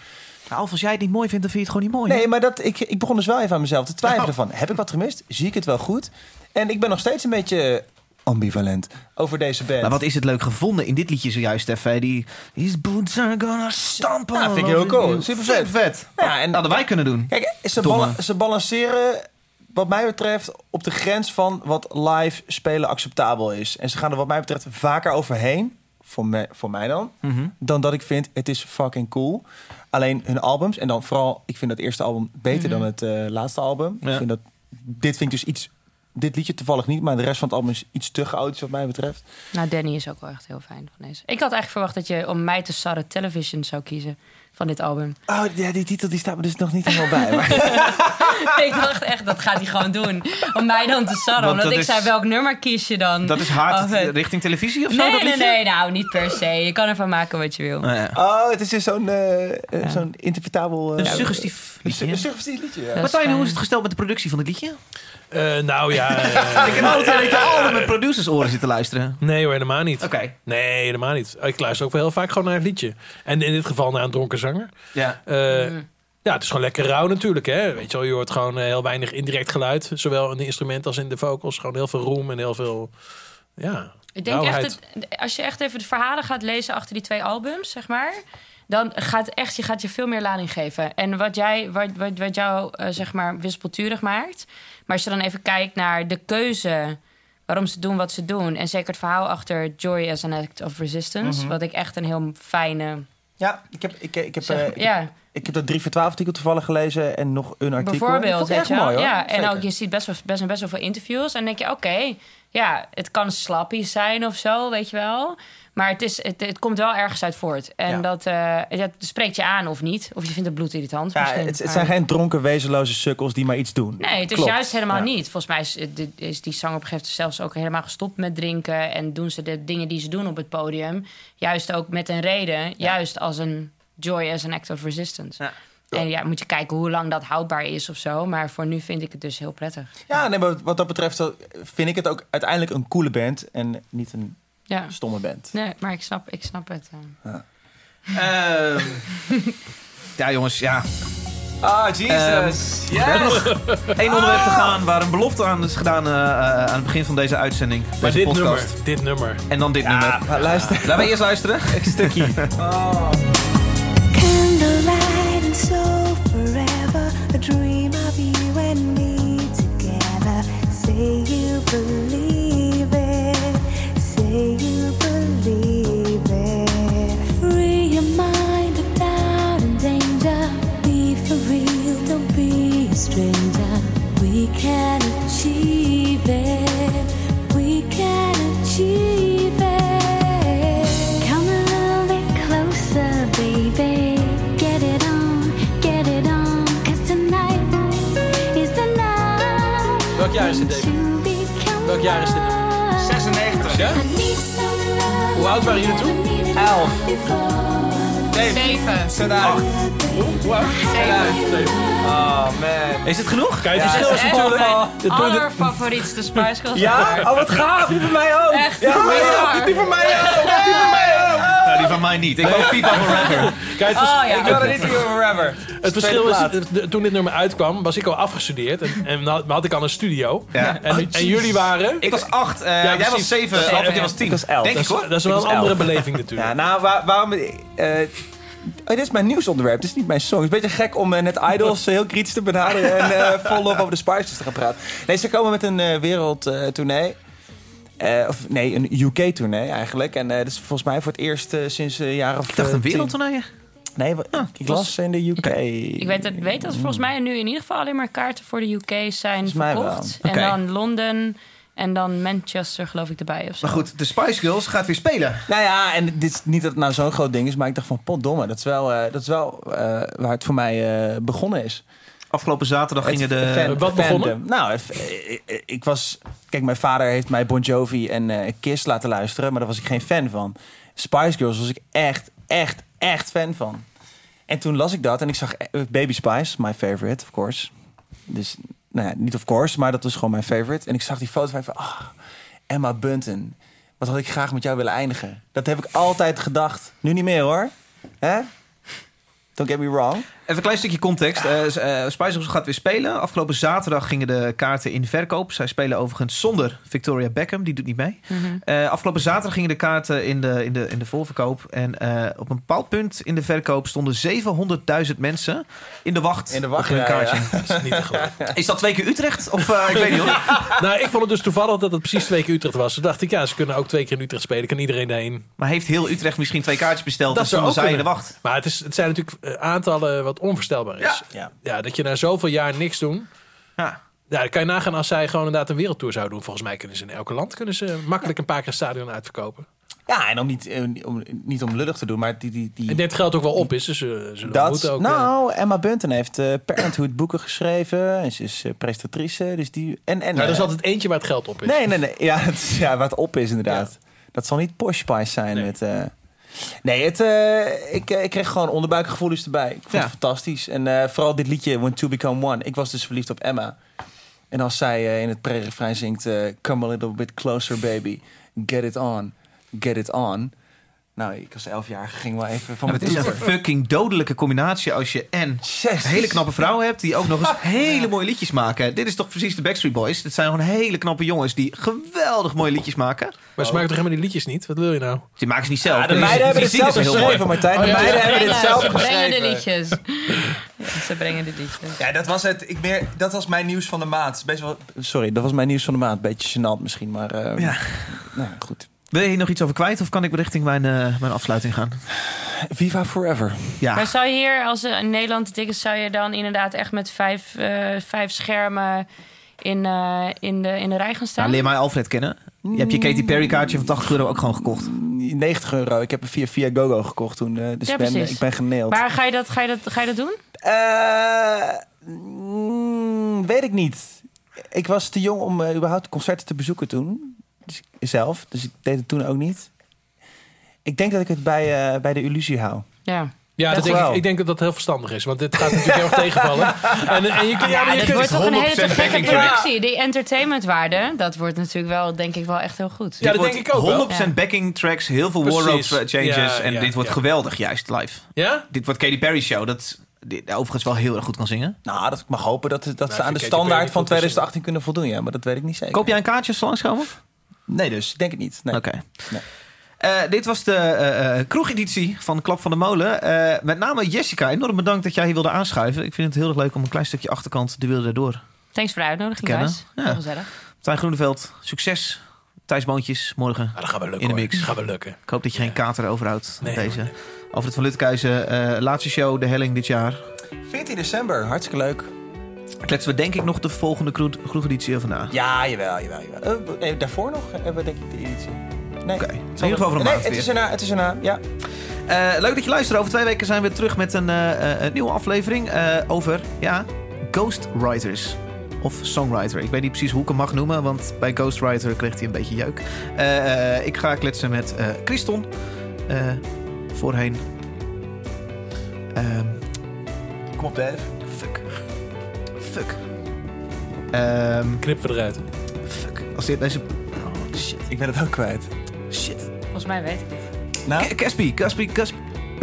Nou, of als jij het niet mooi vindt, dan vind je het gewoon niet mooi. Nee, maar dat, ik, ik begon dus wel even aan mezelf te twijfelen van... heb ik wat gemist? Zie ik het wel goed? En ik ben nog steeds een beetje ambivalent over deze band. Maar wat is het leuk gevonden in dit liedje zojuist, Stef? Die These boots are gonna stampen. Ja, vind ik heel cool. Super vet. vet. Ja, en Hadden wij kunnen doen. Kijk, ze, ze balanceren, wat mij betreft, op de grens van wat live spelen acceptabel is. En ze gaan er, wat mij betreft, vaker overheen. Voor, me, voor mij dan. Mhm. Dan dat ik vind, het is fucking cool. Alleen hun albums, en dan vooral, ik vind dat eerste album beter dan het eh, laatste album. Ja. Ik vind dat, dit vind ik dus iets. Dit liedje toevallig niet, maar de rest van het album is iets te chaotisch, wat mij betreft. Nou, Danny is ook wel echt heel fijn van deze. Ik had eigenlijk verwacht dat je om mij te sarren television zou kiezen van dit album. Oh, ja, die titel die staat me dus nog niet helemaal bij. Maar *laughs* *laughs* ik dacht echt, dat gaat hij gewoon doen. Om mij dan te sarren. Want Omdat dat ik is- zei, welk nummer kies je dan? Dat is hard het- richting televisie of zo, Nee, dat nee, liedje? nee, nou, niet per se. Je kan ervan maken wat je wil. Ja. oh, het is dus zo'n eh, eh, zo'n interpretabel... Een eh, suggestief een liedje. su- een suggestief liedje, ja. Martijn, hoe is het gesteld met de productie van het liedje? Eh, nou ja. *laughs* Ik heb altijd altijd met producers oren zitten luisteren. nee hoor, helemaal niet. Oké. Nee, helemaal niet. Ik luister ook wel heel vaak gewoon naar het liedje. En in dit geval naar een dronken zanger. Ja. Eh, Mm. Ja, het is gewoon lekker rauw natuurlijk. Hè? Weet je wel, je hoort gewoon eh, heel weinig indirect geluid. Zowel in de instrument als in de vocals. Gewoon heel veel roem en heel veel... Ja, Ik denk rauwheid. echt, het, als je echt even de verhalen gaat lezen achter die twee albums, zeg maar... dan gaat echt, je gaat je veel meer lading geven. En wat, jij, wat, wat, wat jou, eh, zeg maar, wispelturig maakt... maar als je dan even kijkt naar de keuze... waarom ze doen wat ze doen... en zeker het verhaal achter Joy as an Act of Resistance... wat ik echt een heel fijne... Ja, ik heb, ik, ik heb, Zeg, eh, ik, ja, ik heb dat 3 voor 12 artikel toevallig gelezen en nog een artikel. Ik bijvoorbeeld, weet echt je mooi hoor. Ja, en Zeker. ook je ziet best wel, best, best wel veel interviews. En dan denk je, oké, ja, het kan slappies zijn of zo, weet je wel. Maar het, is, het, het komt wel ergens uit voort. En Ja. dat, dat spreekt je aan of niet. Of je vindt het bloedirritant Ja, het, het zijn geen dronken, wezenloze sukkels die maar iets doen. Nee, het is Klopt. juist helemaal Ja. niet. Volgens mij is, is- is die zanger op een gegeven moment zelfs ook helemaal gestopt met drinken. En doen ze de dingen die ze doen op het podium. Juist ook met een reden. Juist als een joy as an act of resistance. Ja. En ja, moet je kijken hoe lang dat houdbaar is of zo. Maar voor nu vind ik het dus heel prettig. Ja, nee, maar wat dat betreft vind ik het ook uiteindelijk een coole band en niet een Ja, stomme band. nee, maar ik snap, ik snap het. eh. Ehm, ja, jongens, ja. Ah, Ehm, We hebben nog één onderwerp te gaan waar een belofte aan is gedaan eh, eh, aan het begin van deze uitzending. Maar Deze dit podcast. nummer, dit nummer. En dan dit nummer. maar luister. Laten we eerst luisteren. *laughs* Een stukje. Candlelight *laughs* Welk jaar is dit nummer? 96. Ja? Hoe oud waren jullie toen? Elf. Zeven. Hoe oud? Zeven. Oh man. Is het genoeg? Kijk, het verschil is natuurlijk... mijn allerfavorietste Spice Girls. Ja, oh wat gaaf, die van mij ook. Echt Ja, die van mij ook, die van mij. Nou, van mij niet. Ik wou FIFA Forever. *laughs* Kijk, het, vers- Oh ja. Ik wil er niet forever. het verschil is, eh, toen dit nummer uitkwam, was ik al afgestudeerd. En, en had, had ik al een studio. Ja. En, en jullie waren... Ik was acht, eh, Ja, jij was zeven, elf, jij was ja. tien. Ik was elf. Denk Dat ik hoor. dat is wel Ik een was andere elf. beleving natuurlijk. Ja, nou, waar- waarom... eh, oh, dit is mijn nieuwsonderwerp. Dit is niet mijn song. Het is een beetje gek om eh, net Idols eh, heel kritisch te benaderen... en eh vol lof over de Spices te gaan praten. Nee, ze komen met een eh wereldtournee. Eh, of nee, een UK-tournee eigenlijk. En eh dat is volgens mij voor het eerst eh, sinds een jaar of Ik dacht een wereldtournee. Nee, wa- ik las in de UK. Ik weet, dat, weet dat volgens mij nu in ieder geval alleen maar kaarten voor de UK zijn verkocht. En dan Londen en dan Manchester geloof ik erbij of zo. Maar goed, de Spice Girls gaat weer spelen. Nou ja, en dit is niet dat het nou zo'n groot ding is, maar ik dacht van potdomme, dat is wel, eh, dat is wel eh, waar het voor mij eh, begonnen is. Afgelopen zaterdag gingen de... fan- wat begonnen? Nou, eh, eh, ik was... Kijk, mijn vader heeft mij Bon Jovi en eh, Kiss laten luisteren, maar daar was ik geen fan van. Spice Girls was ik echt, echt, echt fan van. En toen las ik dat en ik zag Baby Spice, my favorite, of course. Dus, nou ja, niet of course, maar dat was gewoon mijn favorite. En ik zag die foto van, van ah, Emma Bunton. Wat had ik graag met jou willen eindigen. Dat heb ik altijd gedacht. Nu niet meer hoor. Hè? Don't get me wrong. Even een klein stukje context. Eh, eh, Girls gaat weer spelen. Afgelopen zaterdag gingen de kaarten in verkoop. Zij spelen overigens zonder Victoria Beckham. Die doet niet mee. Mhm. Eh, afgelopen zaterdag gingen de kaarten in de, in de, in de voorverkoop. En eh, op een bepaald punt in de verkoop stonden 700.000 mensen in de wacht, In de wacht, op hun ja, ja. kaartje. *laughs* Dat is niet te geloven. Is dat twee keer Utrecht? Of eh, ik weet niet hoor. *laughs* nou, ik vond het dus toevallig dat het precies twee keer Utrecht was. Toen dacht ik, ja, ze kunnen ook twee keer in Utrecht spelen. Kan iedereen heen. Maar heeft heel Utrecht misschien twee kaartjes besteld? Dat en stonden ook zij in de wacht? Maar het, is, het zijn natuurlijk aantallen wat onvoorstelbaar is. Ja. Ja. Ja, dat je na zoveel jaar niks doen. Ja. Ja, dan kan je nagaan als zij gewoon inderdaad een wereldtour zouden doen. Volgens mij kunnen ze in elke land kunnen ze makkelijk een paar keer een stadion uitverkopen. Ja, en om niet, eh, om, niet om lullig te doen, maar die... die, die dat het geld ook wel op is. Dus ze dat, moeten ook... eh, nou, Emma Bunton heeft eh Parenthood boeken geschreven. En ze is eh, presentatrice. Dus die, en, en, nou, er is altijd eentje waar het geld op is. Nee, nee, nee. Ja, *laughs* het is, ja wat op is inderdaad. Dat zal niet Posh Spice zijn. Nee. Met, eh, nee, het, eh, ik, eh, ik kreeg gewoon onderbuikgevoelens erbij. Ik vond Ja. het fantastisch. En eh, vooral dit liedje, When Two Become One. Ik was dus verliefd op Emma. En als zij in het pre-refrein zingt... Come a little bit closer, baby. Get it on. Get it on. Nou, ik was elf jaar, ging wel even van het is een fucking dodelijke combinatie als je en een hele knappe vrouw hebt die ook nog eens *laughs* hele mooie liedjes maken. Dit is toch precies de Backstreet Boys? Dit zijn gewoon hele knappe jongens die geweldig mooie liedjes maken. Maar ze maken toch helemaal die liedjes niet? Wat wil je nou? Die maken ze niet zelf. Ja, de meiden hebben die dit zelf geschreven. Martijn. De Oh, meiden hebben dit Brengen- zelf ze brengen de geschreven. liedjes. *laughs* Ja, ze brengen de liedjes. Ja, dat was het. Ik meer, dat was mijn nieuws van de maand. Het Best wel, sorry, dat was mijn nieuws van de maand. Beetje gênant misschien, maar eh, Ja. nou, goed. Wil je hier nog iets over kwijt of kan ik richting mijn, eh, mijn afsluiting gaan? Viva Forever. Ja. Maar zou je hier, als er in Nederland dik is, zou je dan inderdaad echt met vijf, eh, vijf schermen in, eh, in, de, in de rij gaan Nou, staan? leer mij Alfred kennen. Je hebt je Katy Perry kaartje van 80 euro ook gewoon gekocht. 90 euro. Ik heb hem via, via GoGo gekocht toen. eh, dus Ja, ik, ben, precies. ik ben geneeld. Maar ga je dat, ga je dat, ga je dat doen? Eh, mm, weet ik niet. Ik was te jong om eh, überhaupt concerten te bezoeken toen. Dus, ik- zelf. Dus ik deed het toen ook niet. Ik denk dat ik het bij, eh, bij de illusie hou. Ja. Ja, Dat denk wel. ik, ik denk dat dat heel verstandig is. Want dit gaat natuurlijk heel erg tegenvallen. *laughs* En, en je, ja, maar je dat kunt, wordt toch een hele 100% te gekke productie. Die entertainmentwaarde, dat wordt natuurlijk wel, denk ik, wel echt heel goed. Ja, dat Dit denk ik ook wel. 100% Ja. backing tracks, heel veel wardrobe changes. Ja, en ja, dit wordt ja. geweldig juist live. Ja? Dit wordt Katy Perry show. Dat die overigens wel heel erg goed kan zingen. Nou, dat ik mag hopen dat, dat Nou, ze aan de standaard van goed te 2018 kunnen voldoen. Ja, maar dat weet ik niet zeker. Koop jij een kaartje als ze langskomen? Nee, dus. Ik denk het niet. Nee. Oké. Nee. Eh, dit was de eh, eh, kroegeditie van Klap van de Molen. Eh, met name Jessica, enorm bedankt dat jij hier wilde aanschuiven. Ik vind het heel erg leuk om een klein stukje achterkant de wilde erdoor. Thanks voor de uitnodiging, guys. Ja. Heel gezellig. Tijn Groeneveld, succes. Thijs Boontjes, morgen. Ah, dat gaat wel lukken In de hoor. mix. Dat gaat wel lukken. Ik hoop dat je geen kater overhoudt Nee, deze. hoor, nee. Alfred van Luttekhuizen, eh, laatste show, De Helling dit jaar. 14 december. Hartstikke leuk. Kletsen we denk ik nog de volgende kroeg- kroegeditie over na. Ja, jawel, jawel. jawel. Eh, nee, daarvoor nog hebben we denk ik de editie. Nee. Oké, Het in ieder geval over een nee, maand het weer. is erna, het is erna, ja. Eh, leuk dat je luistert. Over twee weken zijn we terug met een, eh, eh, een nieuwe aflevering eh, over ja, ghostwriters. Of songwriter. Ik weet niet precies hoe ik hem mag noemen, want bij ghostwriter kreeg hij een beetje jeuk. Eh, eh, ik ga kletsen met eh Christon. Eh, voorheen. Ehm, Kom op, Dave. Fuck. Fuck. Ehm, Knip we eruit. fuck. Als dit deze... Oh, shit. Ik ben het ook kwijt. Shit. Volgens mij weet ik het. Nou? Caspi, Caspi, Caspi.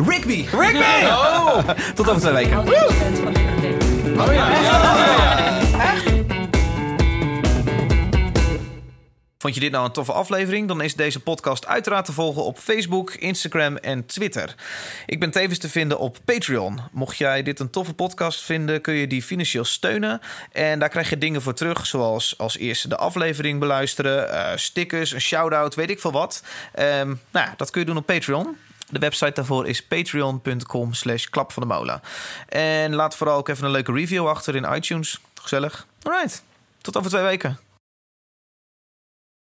Rigby! Rigby! *laughs* Oh! Tot over twee weken. Oh ja. Vond je dit nou een toffe aflevering? Dan is deze podcast uiteraard te volgen op Facebook, Instagram en Twitter. Ik ben tevens te vinden op Patreon. Mocht jij dit een toffe podcast vinden, kun je die financieel steunen. En daar krijg je dingen voor terug, zoals als eerste de aflevering beluisteren, eh, stickers, een shout-out, weet ik veel wat. Ehm, nou, dat kun je doen op Patreon. De website daarvoor is patreon.com slash klap van de molen. En laat vooral ook even een leuke review achter in iTunes. Gezellig. Alright, tot over twee weken.